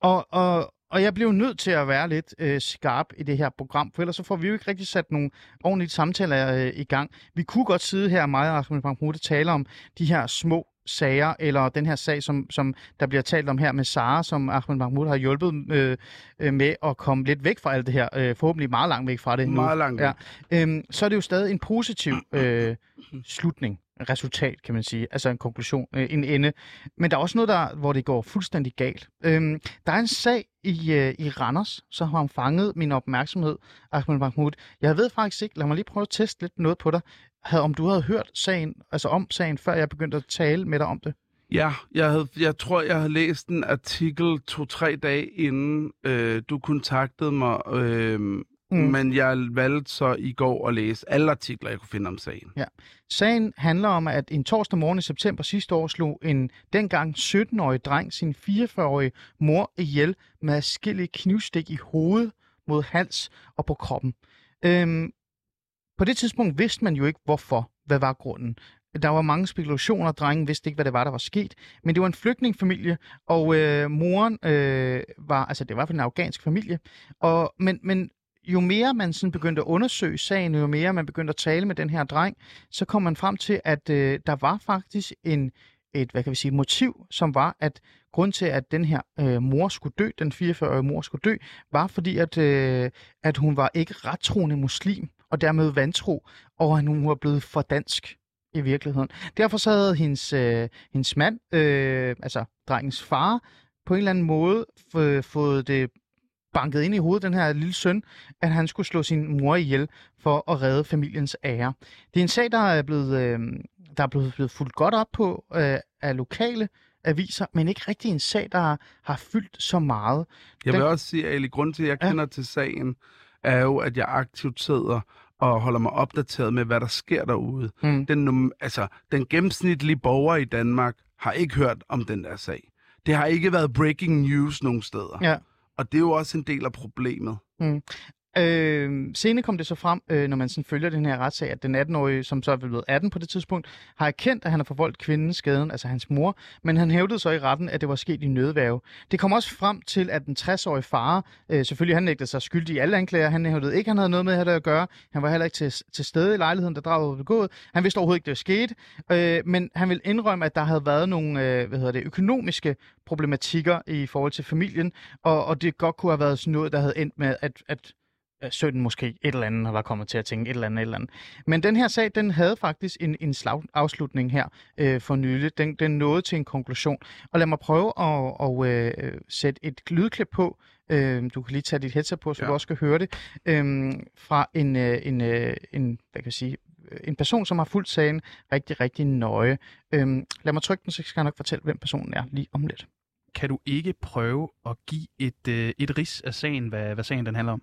Og, og, og jeg blev nødt til at være lidt øh, skarp i det her program, for ellers så får vi jo ikke rigtig sat nogle ordentlige samtaler øh, i gang. Vi kunne godt sidde her, mig og Ahmed Bang og tale om de her små sager, eller den her sag, som, som der bliver talt om her med Sara, som Ahmed Mahmoud har hjulpet øh, øh, med at komme lidt væk fra alt det her, øh, forhåbentlig meget langt væk fra det nu. Meget langt væk. Ja. Øhm, så er det jo stadig en positiv øh, slutning, resultat, kan man sige. Altså en konklusion, øh, en ende. Men der er også noget, der, hvor det går fuldstændig galt. Øhm, der er en sag i, øh, i Randers, som har fanget min opmærksomhed, Ahmed Mahmoud. Jeg ved faktisk ikke, lad mig lige prøve at teste lidt noget på dig, havde, om du havde hørt sagen, altså om sagen, før jeg begyndte at tale med dig om det. Ja, jeg, havde, jeg tror, jeg havde læst en artikel to-tre dage inden øh, du kontaktede mig, øh, mm. men jeg valgte så i går at læse alle artikler, jeg kunne finde om sagen. Sagen handler om, at en torsdag morgen i september sidste år slog en dengang 17-årig dreng sin 44-årige mor ihjel med adskillige knivstik i hovedet, mod hals og på kroppen. Øhm, på det tidspunkt vidste man jo ikke, hvorfor. Hvad var grunden? Der var mange spekulationer, drengen vidste ikke, hvad det var, der var sket. Men det var en flygtningfamilie, og øh, moren øh, var, altså det var i hvert fald en afghansk familie. Og, men, men jo mere man sådan begyndte at undersøge sagen, jo mere man begyndte at tale med den her dreng, så kom man frem til, at øh, der var faktisk en, et, hvad kan vi sige, motiv, som var, at grund til, at den her øh, mor skulle dø, den 44-årige mor skulle dø, var fordi, at, øh, at hun var ikke rettroende muslim, og dermed vantro, og at hun var blevet for dansk i virkeligheden. Derfor så havde hendes, øh, hendes mand, øh, altså drengens far, på en eller anden måde f- fået det banket ind i hovedet, den her lille søn, at han skulle slå sin mor ihjel for at redde familiens ære. Det er en sag, der er blevet, øh, der er blevet, blevet fuldt godt op på øh, af lokale aviser, men ikke rigtig en sag, der har, fyldt så meget. Jeg vil også sige, at grund til, at jeg Ja. kender til sagen, er jo, at jeg aktivt sidder og holder mig opdateret med, hvad der sker derude. Mm. Den, altså, den gennemsnitlige borger i Danmark har ikke hørt om den der sag. Det har ikke været breaking news nogen steder. Ja. Og det er jo også en del af problemet. Øh, senere kom det så frem, øh, når man sådan følger den her retssag, at den 18-årige, som så er blevet 18 på det tidspunkt, har erkendt, at han har forvoldt kvinden skaden, altså hans mor, men han hævdede så i retten, at det var sket i nødværve. Det kom også frem til, at den 60-årige far, øh, selvfølgelig han nægtede sig skyldig i alle anklager, han hævdede ikke, at han havde noget med det at gøre, han var heller ikke til, til stede i lejligheden, da drabet var begået, han vidste overhovedet ikke, det skete, øh, men han vil indrømme, at der havde været nogle øh, hvad hedder det, økonomiske problematikker i forhold til familien, og, og det godt kunne have været sådan noget, der havde endt med, at, at øh, sønnen måske et eller andet var kommet til at tænke et eller andet et eller andet. Men den her sag, den havde faktisk en, en slag, afslutning her øh, for nylig. Den, den nåede til en konklusion. Og lad mig prøve at, at øh, sætte et lydklip på. Øh, du kan lige tage dit headset på, så ja. Du også kan høre det. Øh, fra en, øh, en, øh, en, hvad kan jeg sige, øh, en person, som har fulgt sagen rigtig, rigtig nøje. Øh, lad mig trykke den, så skal jeg nok fortælle, hvem personen er lige om lidt. Kan du ikke prøve at give et, øh, et ris af sagen, hvad, hvad sagen den handler om?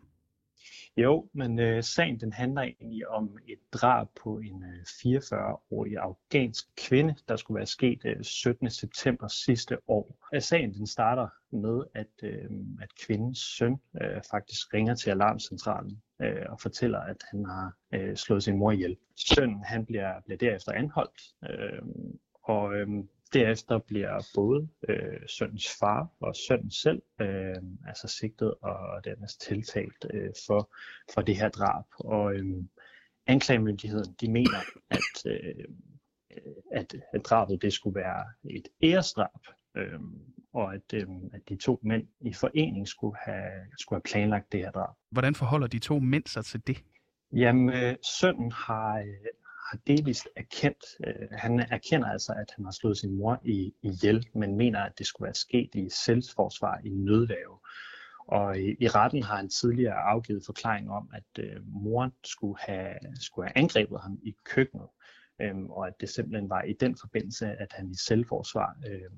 Jo, men øh, sagen den handler egentlig om et drab på en øh, 44-årig afghansk kvinde, der skulle være sket øh, 17. september sidste år. Og sagen den starter med, at, øh, at kvindens søn øh, faktisk ringer til alarmcentralen øh, og fortæller, at han har øh, slået sin mor ihjel. Sønnen han bliver, bliver derefter anholdt, øh, og øh, Derefter bliver både øh, søndens far og sønnen selv øh, altså sigtet og dernæst tiltalt øh, for, for det her drab. Og øh, anklagemyndigheden de mener, at, øh, at, at drabet det skulle være et æresdrab, øh, og at, øh, at de to mænd i forening skulle have, skulle have planlagt det her drab. Hvordan forholder de to mænd sig til det? Jamen, øh, sønnen har, øh, har delvist erkendt, øh, han erkender altså, at han har slået sin mor i, ihjel, men mener, at det skulle være sket i selvforsvar i nødværve. Og i, i retten har han tidligere afgivet forklaring om, at øh, moren skulle have, skulle have angrebet ham i køkkenet, øh, og at det simpelthen var i den forbindelse, at han i selvforsvar øh,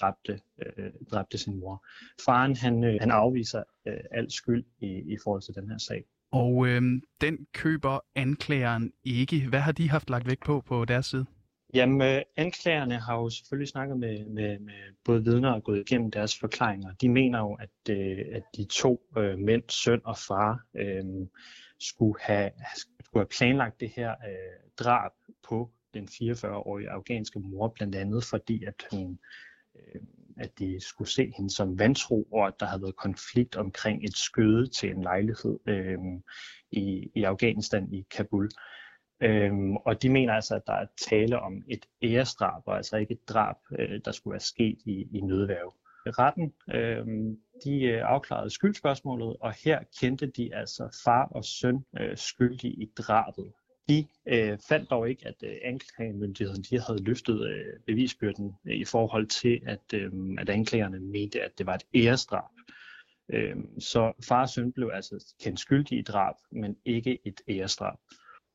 dræbte, øh, dræbte sin mor. Faren han, øh, han afviser øh, al skyld i, i forhold til den her sag. Og øh, den køber anklageren ikke. Hvad har de haft lagt vægt på på deres side? Jamen, øh, anklagerne har jo selvfølgelig snakket med, med, med både vidner og gået igennem deres forklaringer. De mener jo, at, øh, at de to øh, mænd, søn og far, øh, skulle, have, skulle have planlagt det her øh, drab på den 44-årige afghanske mor, blandt andet fordi, at hun øh, at de skulle se hende som vantro, og at der havde været konflikt omkring et skøde til en lejlighed øh, i, i Afghanistan i Kabul. Øhm, og de mener altså, at der er tale om et æresdrab, og altså ikke et drab, øh, der skulle være sket i, i nødværve. Retten øhm, øh, de afklarede skyldspørgsmålet, og her kendte de altså far og søn øh, skyldige i drabet. De øh, fandt dog ikke, at øh, anklagemyndigheden de havde løftet øh, bevisbyrden øh, i forhold til, at, øh, at anklagerne mente, at det var et æresdrab. Øh, så far og søn blev altså kendt skyldig i drab, men ikke et æresdrab.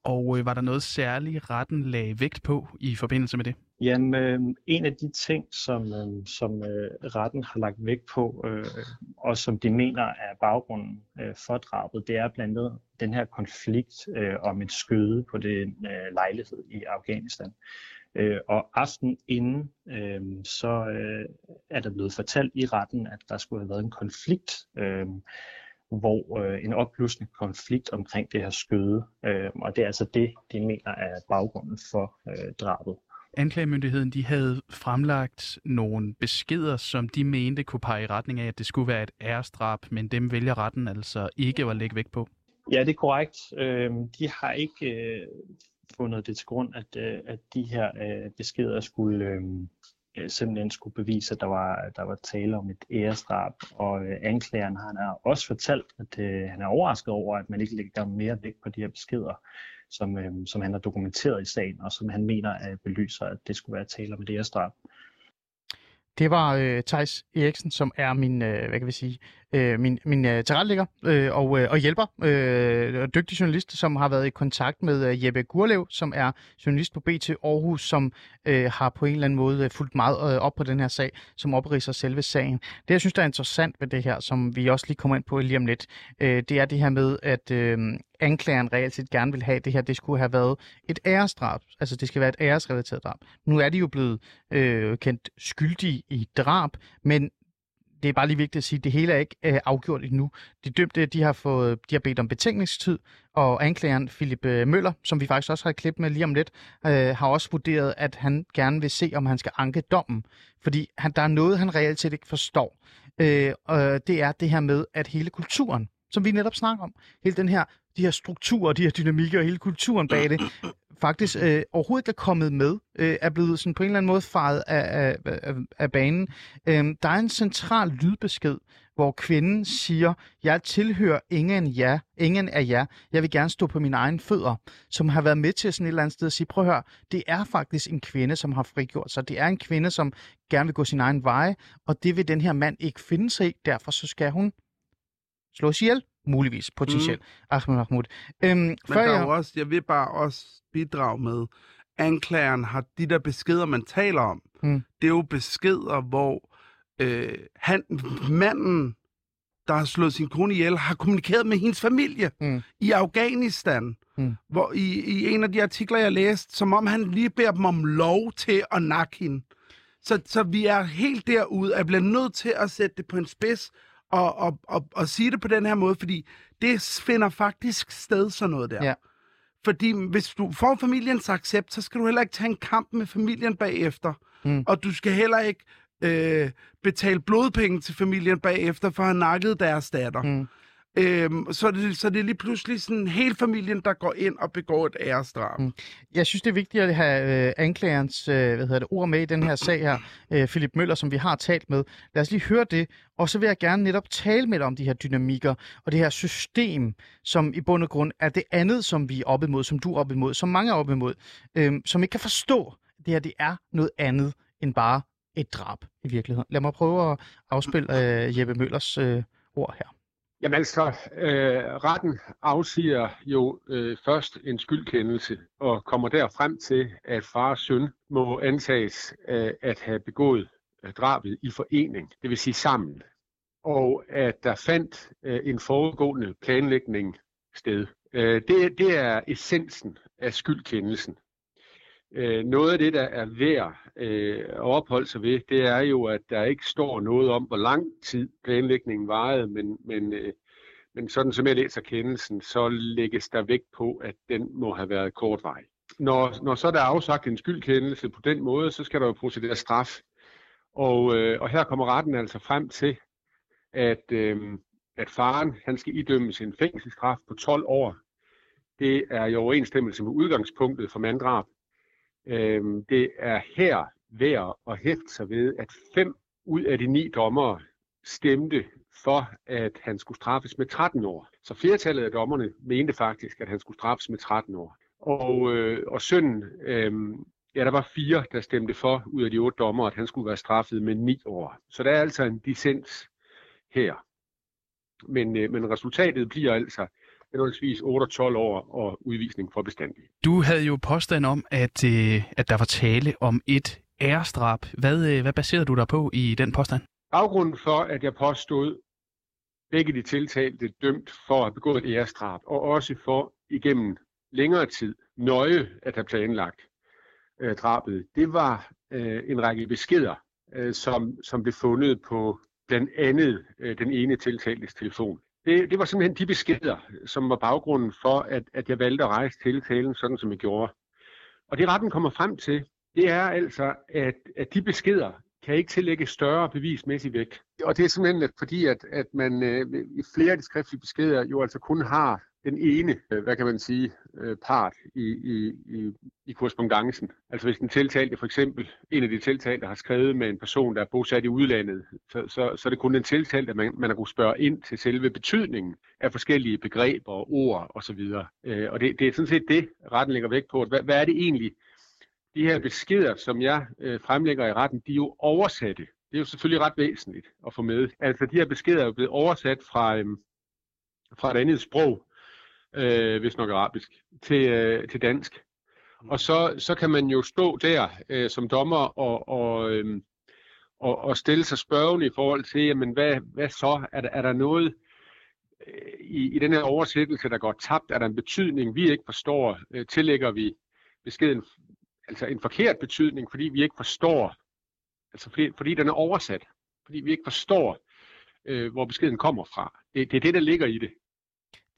Og øh, var der noget særligt, retten lagde vægt på i forbindelse med det? Jamen, øh, en af de ting, som, øh, som øh, retten har lagt vægt på, øh, og som de mener er baggrunden øh, for drabet, det er blandt andet den her konflikt øh, om et skøde på den øh, lejlighed i Afghanistan. Øh, og aften inden, øh, så øh, er der blevet fortalt i retten, at der skulle have været en konflikt, øh, hvor øh, en opblusende konflikt omkring det her skøde. Øh, og det er altså det, de mener er baggrunden for øh, drabet. Anklagemyndigheden de havde fremlagt nogle beskeder, som de mente kunne pege i retning af, at det skulle være et æresdrab, men dem vælger retten altså ikke at lægge vægt på. Ja, det er korrekt. Øh, de har ikke øh, fundet det til grund, at, øh, at de her øh, beskeder skulle øh, øh, simpelthen skulle bevise, at der var, der var tale om et æresdrab. Og øh, anklageren han har også fortalt, at øh, han er overrasket over, at man ikke lægger mere vægt på de her beskeder, som, øh, som han har dokumenteret i sagen, og som han mener at belyser, at det skulle være tale om et æresdrab. Det var øh, Thijs Eriksen, som er min, øh, hvad kan vi sige, øh, min, min øh, tilrettelægger øh, og, øh, og hjælper, øh, og dygtig journalist, som har været i kontakt med øh, Jeppe Gurlev, som er journalist på BT Aarhus, som øh, har på en eller anden måde øh, fulgt meget øh, op på den her sag, som opriser selve sagen. Det, jeg synes, der er interessant ved det her, som vi også lige kommer ind på lige om lidt, øh, det er det her med, at øh, anklageren reelt set gerne vil have, det her det skulle have været et æresdrab. Altså, det skal være et æresrelateret drab. Nu er de jo blevet øh, kendt skyldige i drab, men det er bare lige vigtigt at sige, at det hele er ikke øh, afgjort endnu. De dømte de har, fået, de har bedt om betænkningstid, og anklageren Philip øh, Møller, som vi faktisk også har et klip med lige om lidt, øh, har også vurderet, at han gerne vil se, om han skal anke dommen. Fordi han, der er noget, han reelt set ikke forstår. Øh, og det er det her med, at hele kulturen, som vi netop snakker om, hele den her, de her strukturer, de her dynamikker, hele kulturen bag det, faktisk øh, overhovedet ikke er kommet med, øh, er blevet sådan på en eller anden måde faret af, af, af, af banen. Øh, der er en central lydbesked, hvor kvinden siger, jeg tilhører ingen, jer, ingen af jer, jeg vil gerne stå på mine egne fødder, som har været med til sådan et eller andet sted at sige, prøv at høre, det er faktisk en kvinde, som har frigjort sig. Det er en kvinde, som gerne vil gå sin egen vej, og det vil den her mand ikke finde sig i, derfor så skal hun slås ihjel, muligvis, potentielt. Mm. Ahmed Mahmoud. Øhm, Men der er jo også, jeg vil bare også bidrage med, anklageren har de der beskeder, man taler om. Mm. Det er jo beskeder, hvor øh, han, manden, der har slået sin kone ihjel, har kommunikeret med hendes familie Mm. i Afghanistan. Mm. Hvor i, i en af de artikler, jeg læste, som om han lige beder dem om lov til at nakke hende. Så, så vi er helt derude, at jeg bliver nødt til at sætte det på en spids og, og, og, og sige det på den her måde, fordi det finder faktisk sted, sådan noget der. Ja. Fordi hvis du får familiens accept, så skal du heller ikke tage en kamp med familien bagefter. Mm. Og du skal heller ikke øh, betale blodpenge til familien bagefter, for at have nakket deres datter. Mm. Øhm, så, er det, så det er lige pludselig sådan hele familien, der går ind og begår et æresdrab. Mm. Jeg synes, det er vigtigt at have øh, anklagerens øh, hvad hedder det, ord med i den her sag her, øh, Philip Møller, som vi har talt med. Lad os lige høre det, og så vil jeg gerne netop tale med dig om de her dynamikker og det her system, som i bund og grund er det andet, som vi er op imod, som du er op imod, som mange er op imod, øh, som ikke kan forstå, at det her det er noget andet end bare et drab i virkeligheden. Lad mig prøve at afspille [CLEARS THROAT] øh, Jeppe Møllers øh, ord her. Jamen altså, øh, retten afsiger jo øh, først en skyldkendelse og kommer der frem til, at far og søn må antages øh, at have begået øh, drabet i forening, det vil sige sammen, og at der fandt øh, en foregående planlægning sted. Øh, det, det er essensen af skyldkendelsen. Øh, noget af det, der er værd øh, at opholde sig ved, det er jo, at der ikke står noget om, hvor lang tid planlægningen varede, men, men, øh, men sådan som jeg læser kendelsen, så lægges der vægt på, at den må have været kortvarig. Når, når så der er afsagt en skyldkendelse på den måde, så skal der jo procedere straf. Og, øh, og her kommer retten altså frem til, at, øh, at faren han skal idømmes en fængselsstraf på 12 år. Det er i overensstemmelse med udgangspunktet for manddrab. Øhm, det er her værd at hæfte sig ved, at fem ud af de ni dommere stemte for, at han skulle straffes med 13 år. Så flertallet af dommerne mente faktisk, at han skulle straffes med 13 år. Og, øh, og sønnen, øh, ja, der var fire, der stemte for ud af de otte dommer, at han skulle være straffet med 9 år. Så der er altså en dissens her. Men, øh, men resultatet bliver altså henholdsvis 8 og 12 år og udvisning for bestandig. Du havde jo påstand om, at, øh, at der var tale om et ærestrap. Hvad, øh, hvad baserede du dig på i den påstand? Baggrunden for, at jeg påstod begge de tiltalte dømt for at have begået et ærestrap, og også for igennem længere tid nøje at have planlagt øh, drabet, det var øh, en række beskeder, øh, som, som blev fundet på blandt andet øh, den ene tiltaltes telefon. Det, det var simpelthen de beskeder, som var baggrunden for, at, at jeg valgte at rejse tiltalen, sådan som jeg gjorde. Og det retten kommer frem til, det er altså, at, at de beskeder kan ikke tillægge større bevismæssig vægt. Og det er simpelthen fordi, at, at man øh, i flere af de skriftlige beskeder jo altså kun har den ene, øh, hvad kan man sige, øh, part i, i, i, i korrespondancen. Altså hvis den tiltalte for eksempel, en af de tiltalte har skrevet med en person, der er bosat i udlandet, så, så, så er det kun den tiltalte, at man, man har kunnet spørge ind til selve betydningen af forskellige begreber og ord osv. Øh, og det, det er sådan set det, retten lægger vægt på. Hvad, hvad er det egentlig, de her beskeder, som jeg øh, fremlægger i retten, de er jo oversatte. Det er jo selvfølgelig ret væsentligt at få med. Altså de her beskeder er jo blevet oversat fra, øhm, fra et andet sprog, øh, hvis nok arabisk, til, øh, til dansk. Og så, så kan man jo stå der øh, som dommer og, og, øh, og, og stille sig spørgende i forhold til, jamen hvad, hvad så? Er der, er der noget øh, i, i den her oversættelse, der går tabt? Er der en betydning, vi ikke forstår? Øh, tillægger vi beskeden altså en forkert betydning, fordi vi ikke forstår, altså fordi, fordi den er oversat, fordi vi ikke forstår øh, hvor beskeden kommer fra. Det, det er det, der ligger i det.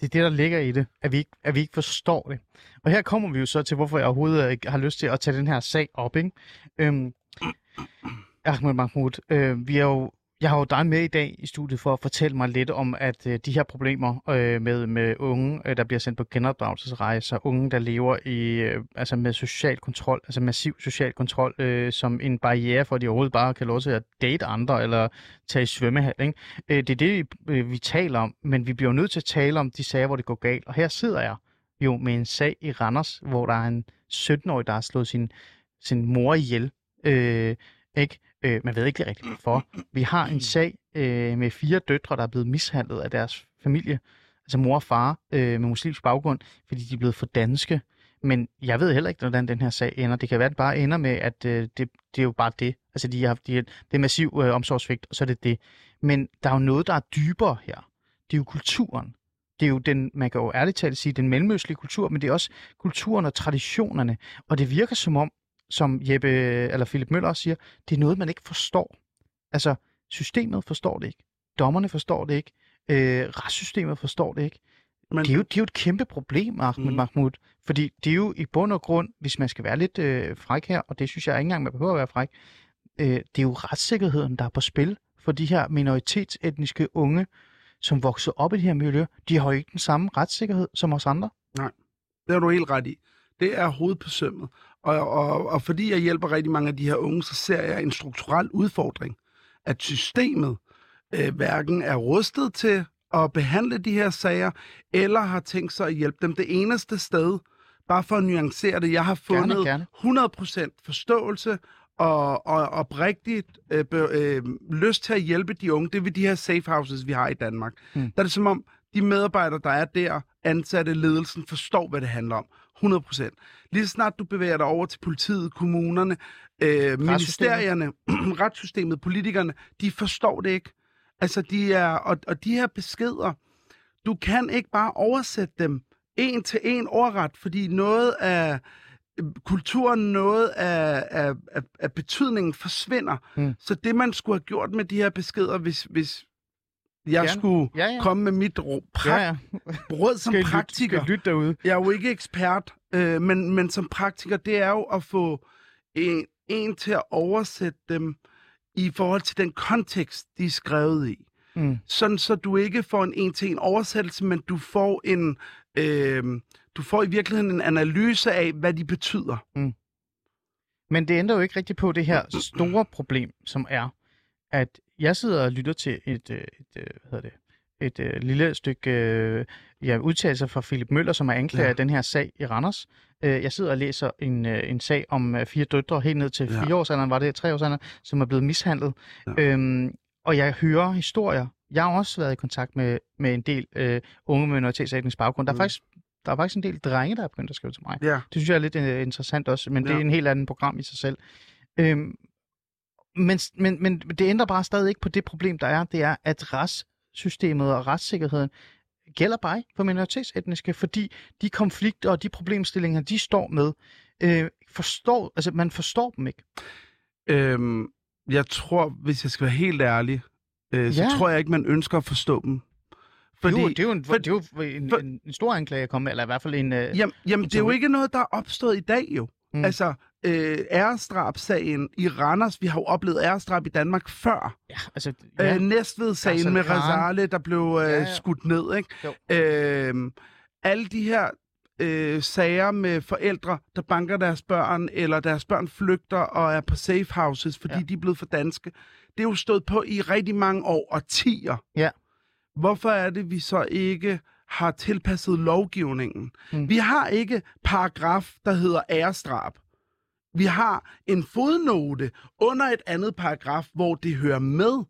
Det er det, der ligger i det, at vi, ikke, at vi ikke forstår det. Og her kommer vi jo så til, hvorfor jeg overhovedet ikke har lyst til at tage den her sag op. Ikke? Øhm, Ahmed Mahmoud, øh, vi er jo, jeg har jo dig med i dag i studiet for at fortælle mig lidt om, at øh, de her problemer øh, med, med unge, øh, der bliver sendt på genopdragelsesrejser, unge, der lever i, øh, altså med social kontrol, altså massiv social kontrol, øh, som en barriere for, at de overhovedet bare kan lov til at date andre eller tage i svømmehal. Ikke? Øh, det er det, vi, øh, taler om, men vi bliver nødt til at tale om de sager, hvor det går galt. Og her sidder jeg jo med en sag i Randers, hvor der er en 17-årig, der har slået sin, sin mor ihjel. Øh, ikke? Øh, man ved ikke rigtigt hvorfor. Vi har en sag øh, med fire døtre, der er blevet mishandlet af deres familie, altså mor og far øh, med muslimsk baggrund, fordi de er blevet for danske. Men jeg ved heller ikke, hvordan den her sag ender. Det kan være, at det bare ender med, at øh, det, det er jo bare det. Altså, de har, de, det er massiv øh, omsorgsvigt, og så er det det. Men der er jo noget, der er dybere her. Det er jo kulturen. Det er jo den, man kan jo ærligt talt sige, den mellemøstlige kultur, men det er også kulturen og traditionerne. Og det virker som om, som Jeppe, eller Philip Møller også siger, det er noget, man ikke forstår. Altså, systemet forstår det ikke. Dommerne forstår det ikke. Øh, retssystemet forstår det ikke. Men... Det, er jo, det er jo et kæmpe problem, Ahmed mm. Mahmoud. Fordi det er jo i bund og grund, hvis man skal være lidt øh, fræk her, og det synes jeg ikke engang, man behøver at være fræk, øh, det er jo retssikkerheden, der er på spil for de her minoritetsetniske unge, som vokser op i det her miljø. De har jo ikke den samme retssikkerhed som os andre. Nej, det har du helt ret i. Det er hovedet på sømmet. Og, og, og fordi jeg hjælper rigtig mange af de her unge, så ser jeg en strukturel udfordring, at systemet øh, hverken er rustet til at behandle de her sager, eller har tænkt sig at hjælpe dem. Det eneste sted, bare for at nuancere det, jeg har fundet Gerne, gerne. 100% forståelse og, og oprigtigt øh, be, øh, lyst til at hjælpe de unge, det er ved de her safe houses, vi har i Danmark. Mm. Der er det som om, de medarbejdere, der er der, ansatte ledelsen, forstår, hvad det handler om. 100 procent. Lige så snart du bevæger dig over til politiet, kommunerne, øh, ministerierne, [CLEARS THROAT] retssystemet, politikerne, de forstår det ikke. Altså, de er, og, og de her beskeder, du kan ikke bare oversætte dem en til en overret, fordi noget af øh, kulturen, noget af, af, af, af betydningen forsvinder. Mm. Så det, man skulle have gjort med de her beskeder, hvis, hvis jeg Gerne. skulle Ja, ja. komme med mit pra- Ja, ja. råd som Skal praktiker. Skal I lytte derude? Jeg er jo ikke ekspert, øh, men, men som praktiker, det er jo at få en, en til at oversætte dem i forhold til den kontekst, de er skrevet i. Mm. Sådan så du ikke får en en-til-en oversættelse, men du får en... Øh, du får i virkeligheden en analyse af, hvad de betyder. Men det ændrer jo ikke rigtigt på det her store problem, som er, at jeg sidder og lytter til et, øh, et, et hvad hedder det, et øh, lille stykke øh, ja, udtalelse fra Philip Møller, som er anklager Ja. af den her sag i Randers. Øh, jeg sidder og læser en, øh, en sag om øh, fire døtre, helt ned til Ja. fire årsalderen, var det tre årsalderen, som er blevet mishandlet. Ja. Øhm, og jeg hører historier. Jeg har også været i kontakt med, med en del øh, unge med minoritetsetnisk baggrund. Der er, Mm. faktisk, der er faktisk en del drenge, der er begyndt at skrive til mig. Ja. Det synes jeg er lidt øh, interessant også, men ja. det er en helt anden program i sig selv. Øhm, men, men, men det ændrer bare stadig ikke på det problem, der er. Det er, at retssystemet og retssikkerheden gælder bare ikke for minoritetsetniske, fordi de konflikter og de problemstillinger, de står med, øh, forstår, altså man forstår dem ikke. Øhm, jeg tror, hvis jeg skal være helt ærlig, øh, så Ja. tror jeg ikke, man ønsker at forstå dem. Fordi, jo, det er jo en, for- det er jo en, for- en, en stor anklage at komme med, eller i hvert fald en... Øh, Jamen, jamen det er jo ikke noget, der er opstået i dag jo. Mm. Altså, øh, æresdrab-sagen i Randers, vi har jo oplevet æresdrab i Danmark før. ja, altså, Ja. ja, Øh, Næstved-sagen med. Razale, der blev øh, Ja, ja. skudt ned, ikke? Jo. Øh, alle de her øh, sager med forældre, der banker deres børn, eller deres børn flygter og er på safe houses, fordi Ja. de er blevet for danske. Det er jo stået på i rigtig mange år, og tiger. Ja. Hvorfor er det, vi så ikke har tilpasset lovgivningen? Mm. Vi har ikke paragraf, der hedder æresdrab. Vi har en fodnote under et andet paragraf, hvor det hører med.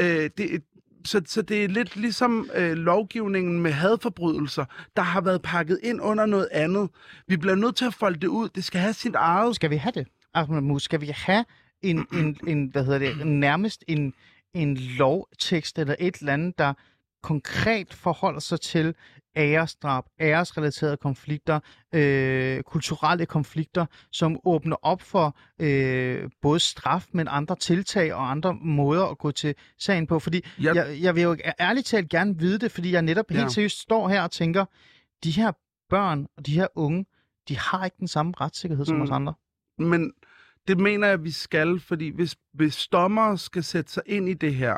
Øh, det, så, så det er lidt ligesom øh, lovgivningen med hadforbrydelser, der har været pakket ind under noget andet. Vi bliver nødt til at folde det ud. Det skal have sit eget. Skal vi have det? Ahmed Mus, skal vi have en, en, en hvad hedder det, nærmest en, en lovtekst eller et eller andet, der konkret forholder sig til æresdrab, æresrelaterede konflikter, øh, kulturelle konflikter, som åbner op for øh, både straf, men andre tiltag og andre måder at gå til sagen på. Fordi Jeg- jeg, jeg vil jo ærligt talt gerne vide det, fordi jeg netop helt Ja. seriøst står her og tænker, de her børn og de her unge, de har ikke den samme retssikkerhed som Mm. os andre. Men det mener jeg, vi skal, fordi hvis, hvis dommer skal sætte sig ind i det her,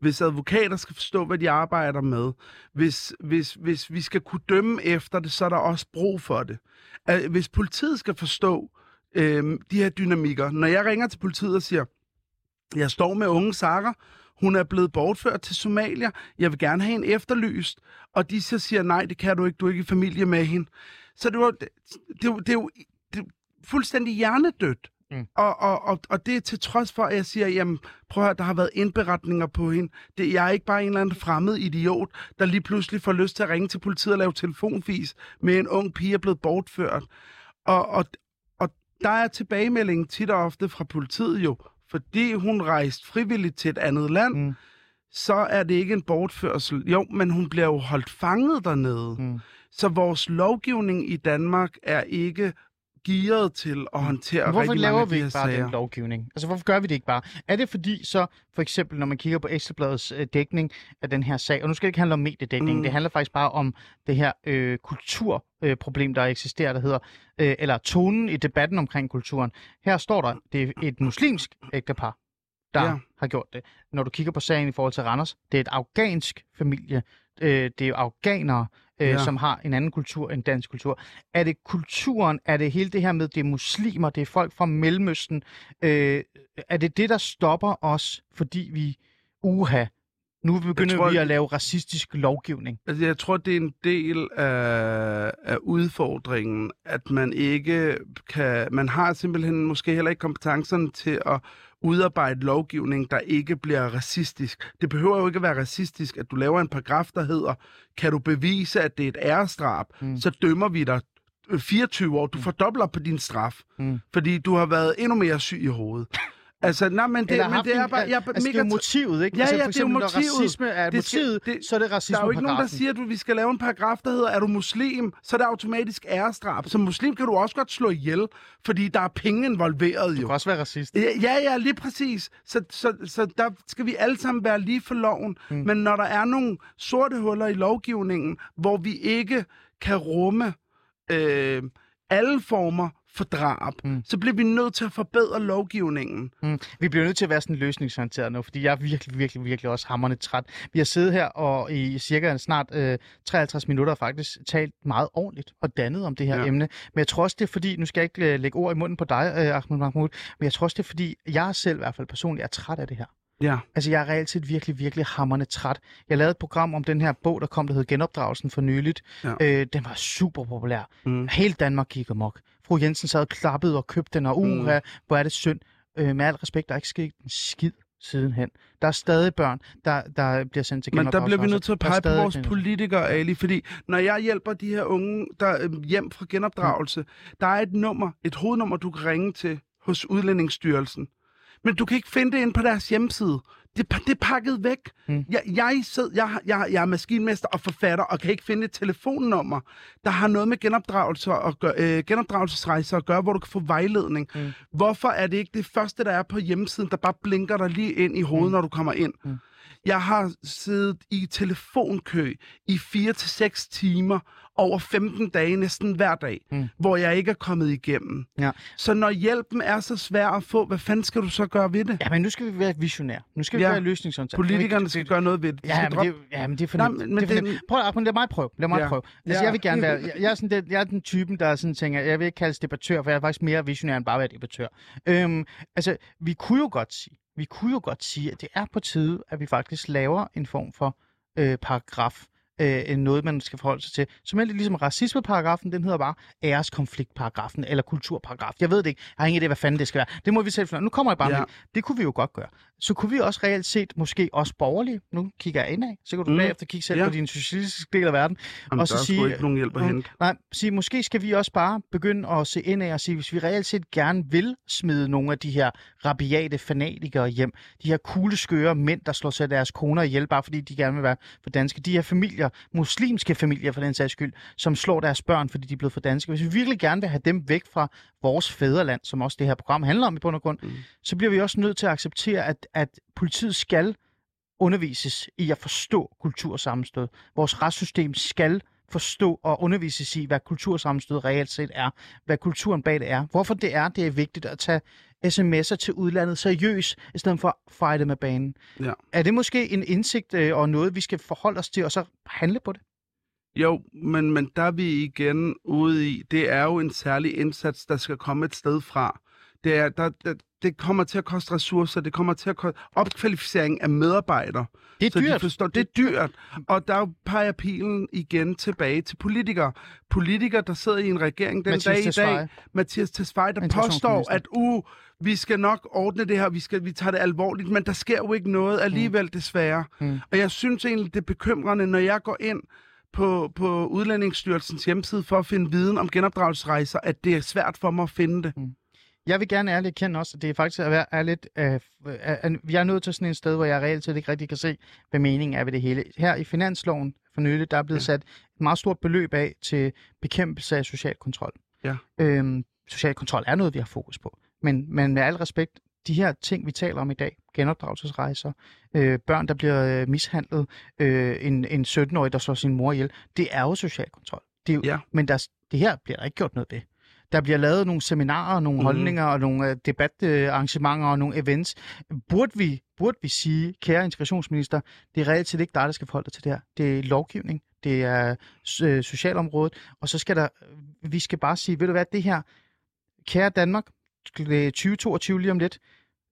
hvis advokater skal forstå, hvad de arbejder med, hvis, hvis, hvis vi skal kunne dømme efter det, så er der også brug for det. Hvis politiet skal forstå øh, de her dynamikker, når jeg ringer til politiet og siger, jeg står med unge sakker, hun er blevet bortført til Somalia, jeg vil gerne have en efterlyst, og de så siger, nej, det kan du ikke, du er ikke i familie med hende. Så det, var, det, det, er jo- det, det fuldstændig hjernedødt. Mm. Og, og, og, og det er til trods for, at jeg siger, jamen prøv at høre, der har været indberetninger på hende. Det, jeg er ikke bare en eller anden fremmed idiot, der lige pludselig får lyst til at ringe til politiet og lave telefonfis med en ung pige, er blevet bortført. Og, og, og der er tilbagemeldingen tit og ofte fra politiet jo, fordi hun rejste frivilligt til et andet land, Mm. så er det ikke en bortførsel. Jo, men hun bliver jo holdt fanget dernede. Mm. Så vores lovgivning i Danmark er ikke gearet til at håndtere Men hvorfor rigtig laver mange af vi de her ikke bare sager. den lovgivning? Altså, hvorfor gør vi det ikke bare? Er det fordi så, for eksempel, når man kigger på Ekstrabladets øh, dækning af den her sag, og nu skal det ikke handle om mediedækning, Mm. det handler faktisk bare om det her øh, kulturproblem, øh, problem, der eksisterer, der hedder, øh, eller tonen i debatten omkring kulturen. Her står der, det er et muslimsk ægtepar, der ja. har gjort det. Når du kigger på sagen i forhold til Randers, det er et afghansk familie, øh, det er jo afghanere, øh, Ja. som har en anden kultur end dansk kultur. Er det kulturen, er det hele det her med, det er muslimer, det er folk fra Mellemøsten, øh, er det det, der stopper os, fordi vi, uha, nu begynder tror, vi at lave racistisk lovgivning. Altså, jeg tror, det er en del af, af udfordringen, at man ikke kan... Man har simpelthen måske heller ikke kompetencerne til at udarbejde lovgivning, der ikke bliver racistisk. Det behøver jo ikke at være racistisk, at du laver en paragraf, der hedder, kan du bevise, at det er et æresdrab, mm. Mm. så dømmer vi dig øh, 24 år. Du fordobler på din straf, Mm. fordi du har været endnu mere syg i hovedet. Altså, nej, men det, Eller men det er en- bare... Jeg er altså, det er jo mega motivet, ikke? Ja, altså, ja, for det er jo eksempel, når motivet. racisme er Det skal- motivet, det- så er det Der racisme er jo ikke nogen, der siger, at vi skal lave en paragraf, der hedder, er du muslim, så er det automatisk æresdrab. Som muslim kan du også godt slå ihjel, fordi der er penge involveret Du jo. kan også være racist. Ja, ja, ja, lige præcis. Så, så, så der skal vi alle sammen være lige for loven. Mm. Men når der er nogle sorte huller i lovgivningen, hvor vi ikke kan rumme øh, alle former for drab, mm. Så bliver vi nødt til at forbedre lovgivningen. Mm. Vi bliver nødt til at være sådan løsningsorienteret nu, fordi jeg er virkelig, virkelig, virkelig også hammerne træt. Vi har siddet her og i cirka snart øh, 53 minutter faktisk talt meget ordentligt og dannet om det her Ja. ja. emne. Men jeg tror også, det er fordi, nu skal jeg ikke øh, lægge ord i munden på dig, øh, Ahmed Mahmoud, men jeg tror også, det er fordi, jeg selv i hvert fald personligt er træt af det her. Ja. Altså, jeg er reelt set virkelig, virkelig hammerne træt. Jeg lavede et program om den her bog, der kom, der hed Genopdragelsen for nyligt. Ja. Øh, den var super populær. Mm. Hele Danmark gik amok. Fru Jensen sad og klappede og købte den, og uha, mm. hvor er det synd. Øh, med al respekt, der er ikke sket en skid sidenhen. Der er stadig børn, der, der bliver sendt til Men der bliver vi nødt til at pege på vores politikere, Ali, fordi når jeg hjælper de her unge der øh, hjem fra genopdragelse, der er et nummer, et hovednummer, du kan ringe til hos Udlændingsstyrelsen. Men du kan ikke finde det inde på deres hjemmeside. Det, er det er pakket væk. Mm. Jeg, jeg, sid, jeg, jeg, jeg er maskinmester og forfatter og kan ikke finde et telefonnummer, der har noget med genopdragelse og gør, øh, genopdragelsesrejser at gøre, hvor du kan få vejledning. Mm. Hvorfor er det ikke det første, der er på hjemmesiden, der bare blinker dig lige ind i hovedet, mm. når du kommer ind? Mm. Jeg har siddet i telefonkø i 4 til seks timer over 15 dage næsten hver dag, Mm. hvor jeg ikke er kommet igennem. Ja. Så når hjælpen er så svær at få, hvad fanden skal du så gøre ved det? Ja, men nu skal vi være visionære. Nu skal vi Ja. være løsningsorienteret. Politikerne skal gøre noget ved det. De Ja, men droppe- det, ja, men det er for Nej, nemt. men- det men er for det- nemt. Prøv, Ahmed, lad mig prøve. Lad mig Ja. prøve. Altså, Ja. jeg vil gerne være... Jeg, jeg, er sådan den, jeg er den typen, der sådan tænker, jeg vil ikke kaldes debattør, for jeg er faktisk mere visionær end bare at være debattør. Øhm, altså, vi kunne jo godt sige, vi kunne jo godt sige, at det er på tide, at vi faktisk laver en form for øh, paragraf, øh, noget, man skal forholde sig til. Som lidt ligesom racismeparagrafen, den hedder bare æreskonfliktparagrafen, eller kulturparagraf. Jeg ved det ikke. Jeg har ingen idé, hvad fanden det skal være. Det må vi selv finde. Nu kommer jeg bare ja. med. Det kunne vi jo godt gøre. Så kunne vi også reelt set, måske også borgerlige, nu kigger jeg indad, så kan du Mm. bagefter kigge selv Ja. på din socialistiske del af verden, Jamen, Og så sige- ikke nogen hjælp at Mm. hente. Nej, sige, måske skal vi også bare begynde at se ind af og sige, hvis vi reelt set gerne vil smide nogle af de her rabiate fanatikere hjem, de her kugleskøre mænd, der slår sig deres koner ihjel, bare fordi de gerne vil være for danske, de her familier, muslimske familier for den sags skyld, som slår deres børn, fordi de er blevet for danske. Hvis vi virkelig gerne vil have dem væk fra vores fædreland, som også det her program handler om i bund og grund, Mm. så bliver vi også nødt til at acceptere, at, at politiet skal undervises i at forstå kultursammenstød. Vores retssystem skal forstå og undervises i, hvad kultursammenstød reelt set er, hvad kulturen bag det er, hvorfor det er, det er vigtigt at tage sms'er til udlandet seriøst, i stedet for at fejre det med banen. Ja. Er det måske en indsigt øh, og noget, vi skal forholde os til, og så handle på det? Jo, men, men der er vi igen ude i, det er jo en særlig indsats, der skal komme et sted fra. Det, er, der, der, det kommer til at koste ressourcer, det kommer til at koste opkvalificering af medarbejdere. Det er så De dyrt. forstår, det er dyrt, og der peger pilen igen tilbage til politikere. Politikere, der sidder i en regering den Mathias dag i dag, Tesfaye. Mathias Tesfaye, der påstår, at uh, vi skal nok ordne det her, vi, skal, vi tager det alvorligt, men der sker jo ikke noget alligevel, mm. desværre. Mm. Og jeg synes egentlig, det er bekymrende, når jeg går ind på, på Udlændingsstyrelsens hjemmeside for at finde viden om genopdragelsesrejser, at det er svært for mig at finde det. Jeg vil gerne ærligt erkende også, at det er faktisk er, er lidt... Øh, øh, jeg er nødt til sådan et sted, hvor jeg reelt set ikke rigtig kan se, hvad meningen er ved det hele. Her i finansloven for nylig, der er blevet Ja. sat et meget stort beløb af til bekæmpelse af social kontrol. Ja. Øhm, social kontrol er noget, vi har fokus på. Men, men med al respekt, de her ting, vi taler om i dag, genopdragelsesrejser, øh, børn, der bliver øh, mishandlet, øh, en, en 17-årig, der slår sin mor ihjel, det er jo social kontrol. Det er jo, Ja. Men der, det her bliver der ikke gjort noget ved. Der bliver lavet nogle seminarer, nogle mm. holdninger og nogle øh, debatarrangementer og nogle events. Burde vi, burde vi sige, kære integrationsminister, det er reelt set ikke dig, der skal forholde dig til det her. Det er lovgivning, det er øh, socialområdet, og så skal der, vi skal bare sige, ved du hvad, det her, kære Danmark, det er 2022 lige om lidt,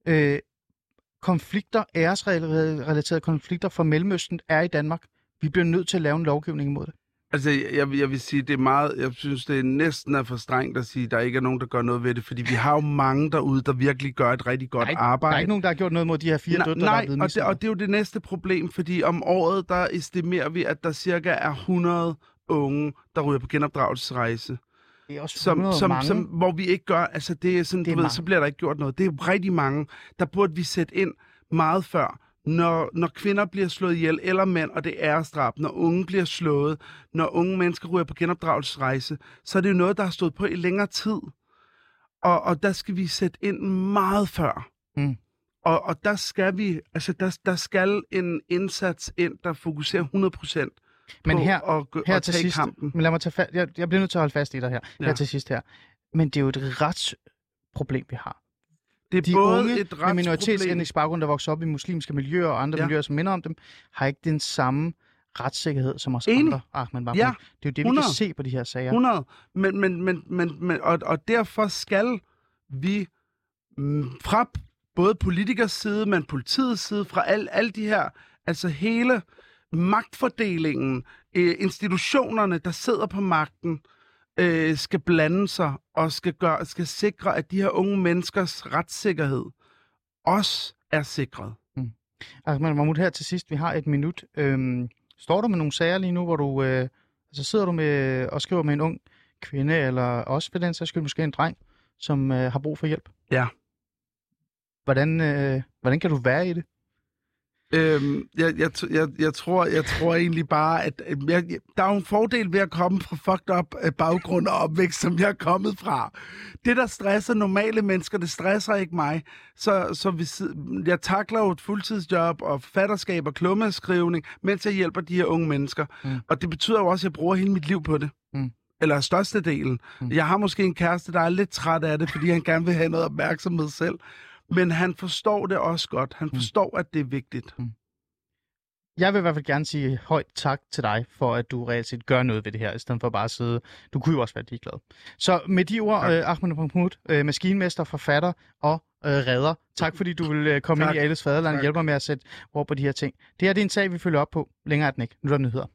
øh, konflikter, æresrelaterede konflikter fra Mellemøsten er i Danmark. Vi bliver nødt til at lave en lovgivning imod det. Altså, jeg, jeg, vil sige, det er meget, jeg synes, det er næsten er for strengt at sige, at der ikke er nogen, der gør noget ved det, fordi vi har jo mange derude, der virkelig gør et rigtig godt Nej, arbejde. Der er ikke nogen, der har gjort noget mod de her fire døtre, der er blevet og, det, og det er jo det næste problem, fordi om året, der estimerer vi, at der cirka er 100 unge, der ryger på genopdragelsesrejse, Det er også som, 100 som, mange. som, hvor vi ikke gør, altså det er sådan, Det er du ved, mange. så bliver der ikke gjort noget. Det er rigtig mange. Der burde vi sætte ind meget før, når, når kvinder bliver slået ihjel, eller mænd, og det er æresdrab, når unge bliver slået, når unge mennesker ryger på genopdragelsesrejse, så er det jo noget, der har stået på i længere tid. Og, og der skal vi sætte ind meget før. Mm. Og, og der skal vi, altså der, der skal en indsats ind, der fokuserer 100% Men på her- gå- her at til tage sidst, kampen. men lad mig tage fat, jeg, jeg bliver nødt til at holde fast i dig her. Ja. her til sidst her. Men det er jo et retsproblem, vi har. Det er De både unge et med minoritetsetnisk baggrund, der vokser op i muslimske miljøer og andre Ja. miljøer, som minder om dem, har ikke den samme retssikkerhed som os Enig. andre, Ahmed Mahmoud. Ja, Det er jo det, vi 100. kan se på de her sager. 100. Men, men, men, men, men og, og derfor skal vi mm, fra både politikers side, men politiets side, fra alle al de her, altså hele magtfordelingen, øh, institutionerne, der sidder på magten, øh, skal blande sig og skal, gøre, skal sikre, at de her unge menneskers retssikkerhed også er sikret. Ahmed Mahmoud, her til sidst, vi har et minut. Øhm, står du med nogle sager lige nu, hvor du øh, altså sidder du med og skriver med en ung kvinde, eller også for den sags skyld måske en dreng, som øh, har brug for hjælp? Ja. Hvordan, øh, hvordan kan du være i det? Øhm, jeg, jeg, jeg, jeg, tror, jeg tror egentlig bare, at jeg, der er jo en fordel ved at komme fra fucked up øh, baggrund og opvækst, som jeg er kommet fra. Det, der stresser normale mennesker, det stresser ikke mig. Så, så hvis, jeg takler jo et fuldtidsjob og forfatterskab og klummeskrivning, mens jeg hjælper de her unge mennesker. Mm. Og det betyder jo også, at jeg bruger hele mit liv på det. Mm. Eller størstedelen. Mm. Jeg har måske en kæreste, der er lidt træt af det, fordi han gerne vil have noget opmærksomhed selv. Men han forstår det også godt. Han forstår, at det er vigtigt. Jeg vil i hvert fald gerne sige højt tak til dig, for at du reelt set gør noget ved det her, i stedet for bare at sidde. Du kunne jo også være ligeglad. Så med de ord, Tak. øh, Ahmed Mahmoud, øh, maskinmester, forfatter og øh, redder. Tak fordi du vil øh, komme Tak. ind i Alles Faderland og hjælpe mig med at sætte ord på de her ting. Det her det er en sag, vi følger op på. Længere er den ikke. Nu er der nyheder.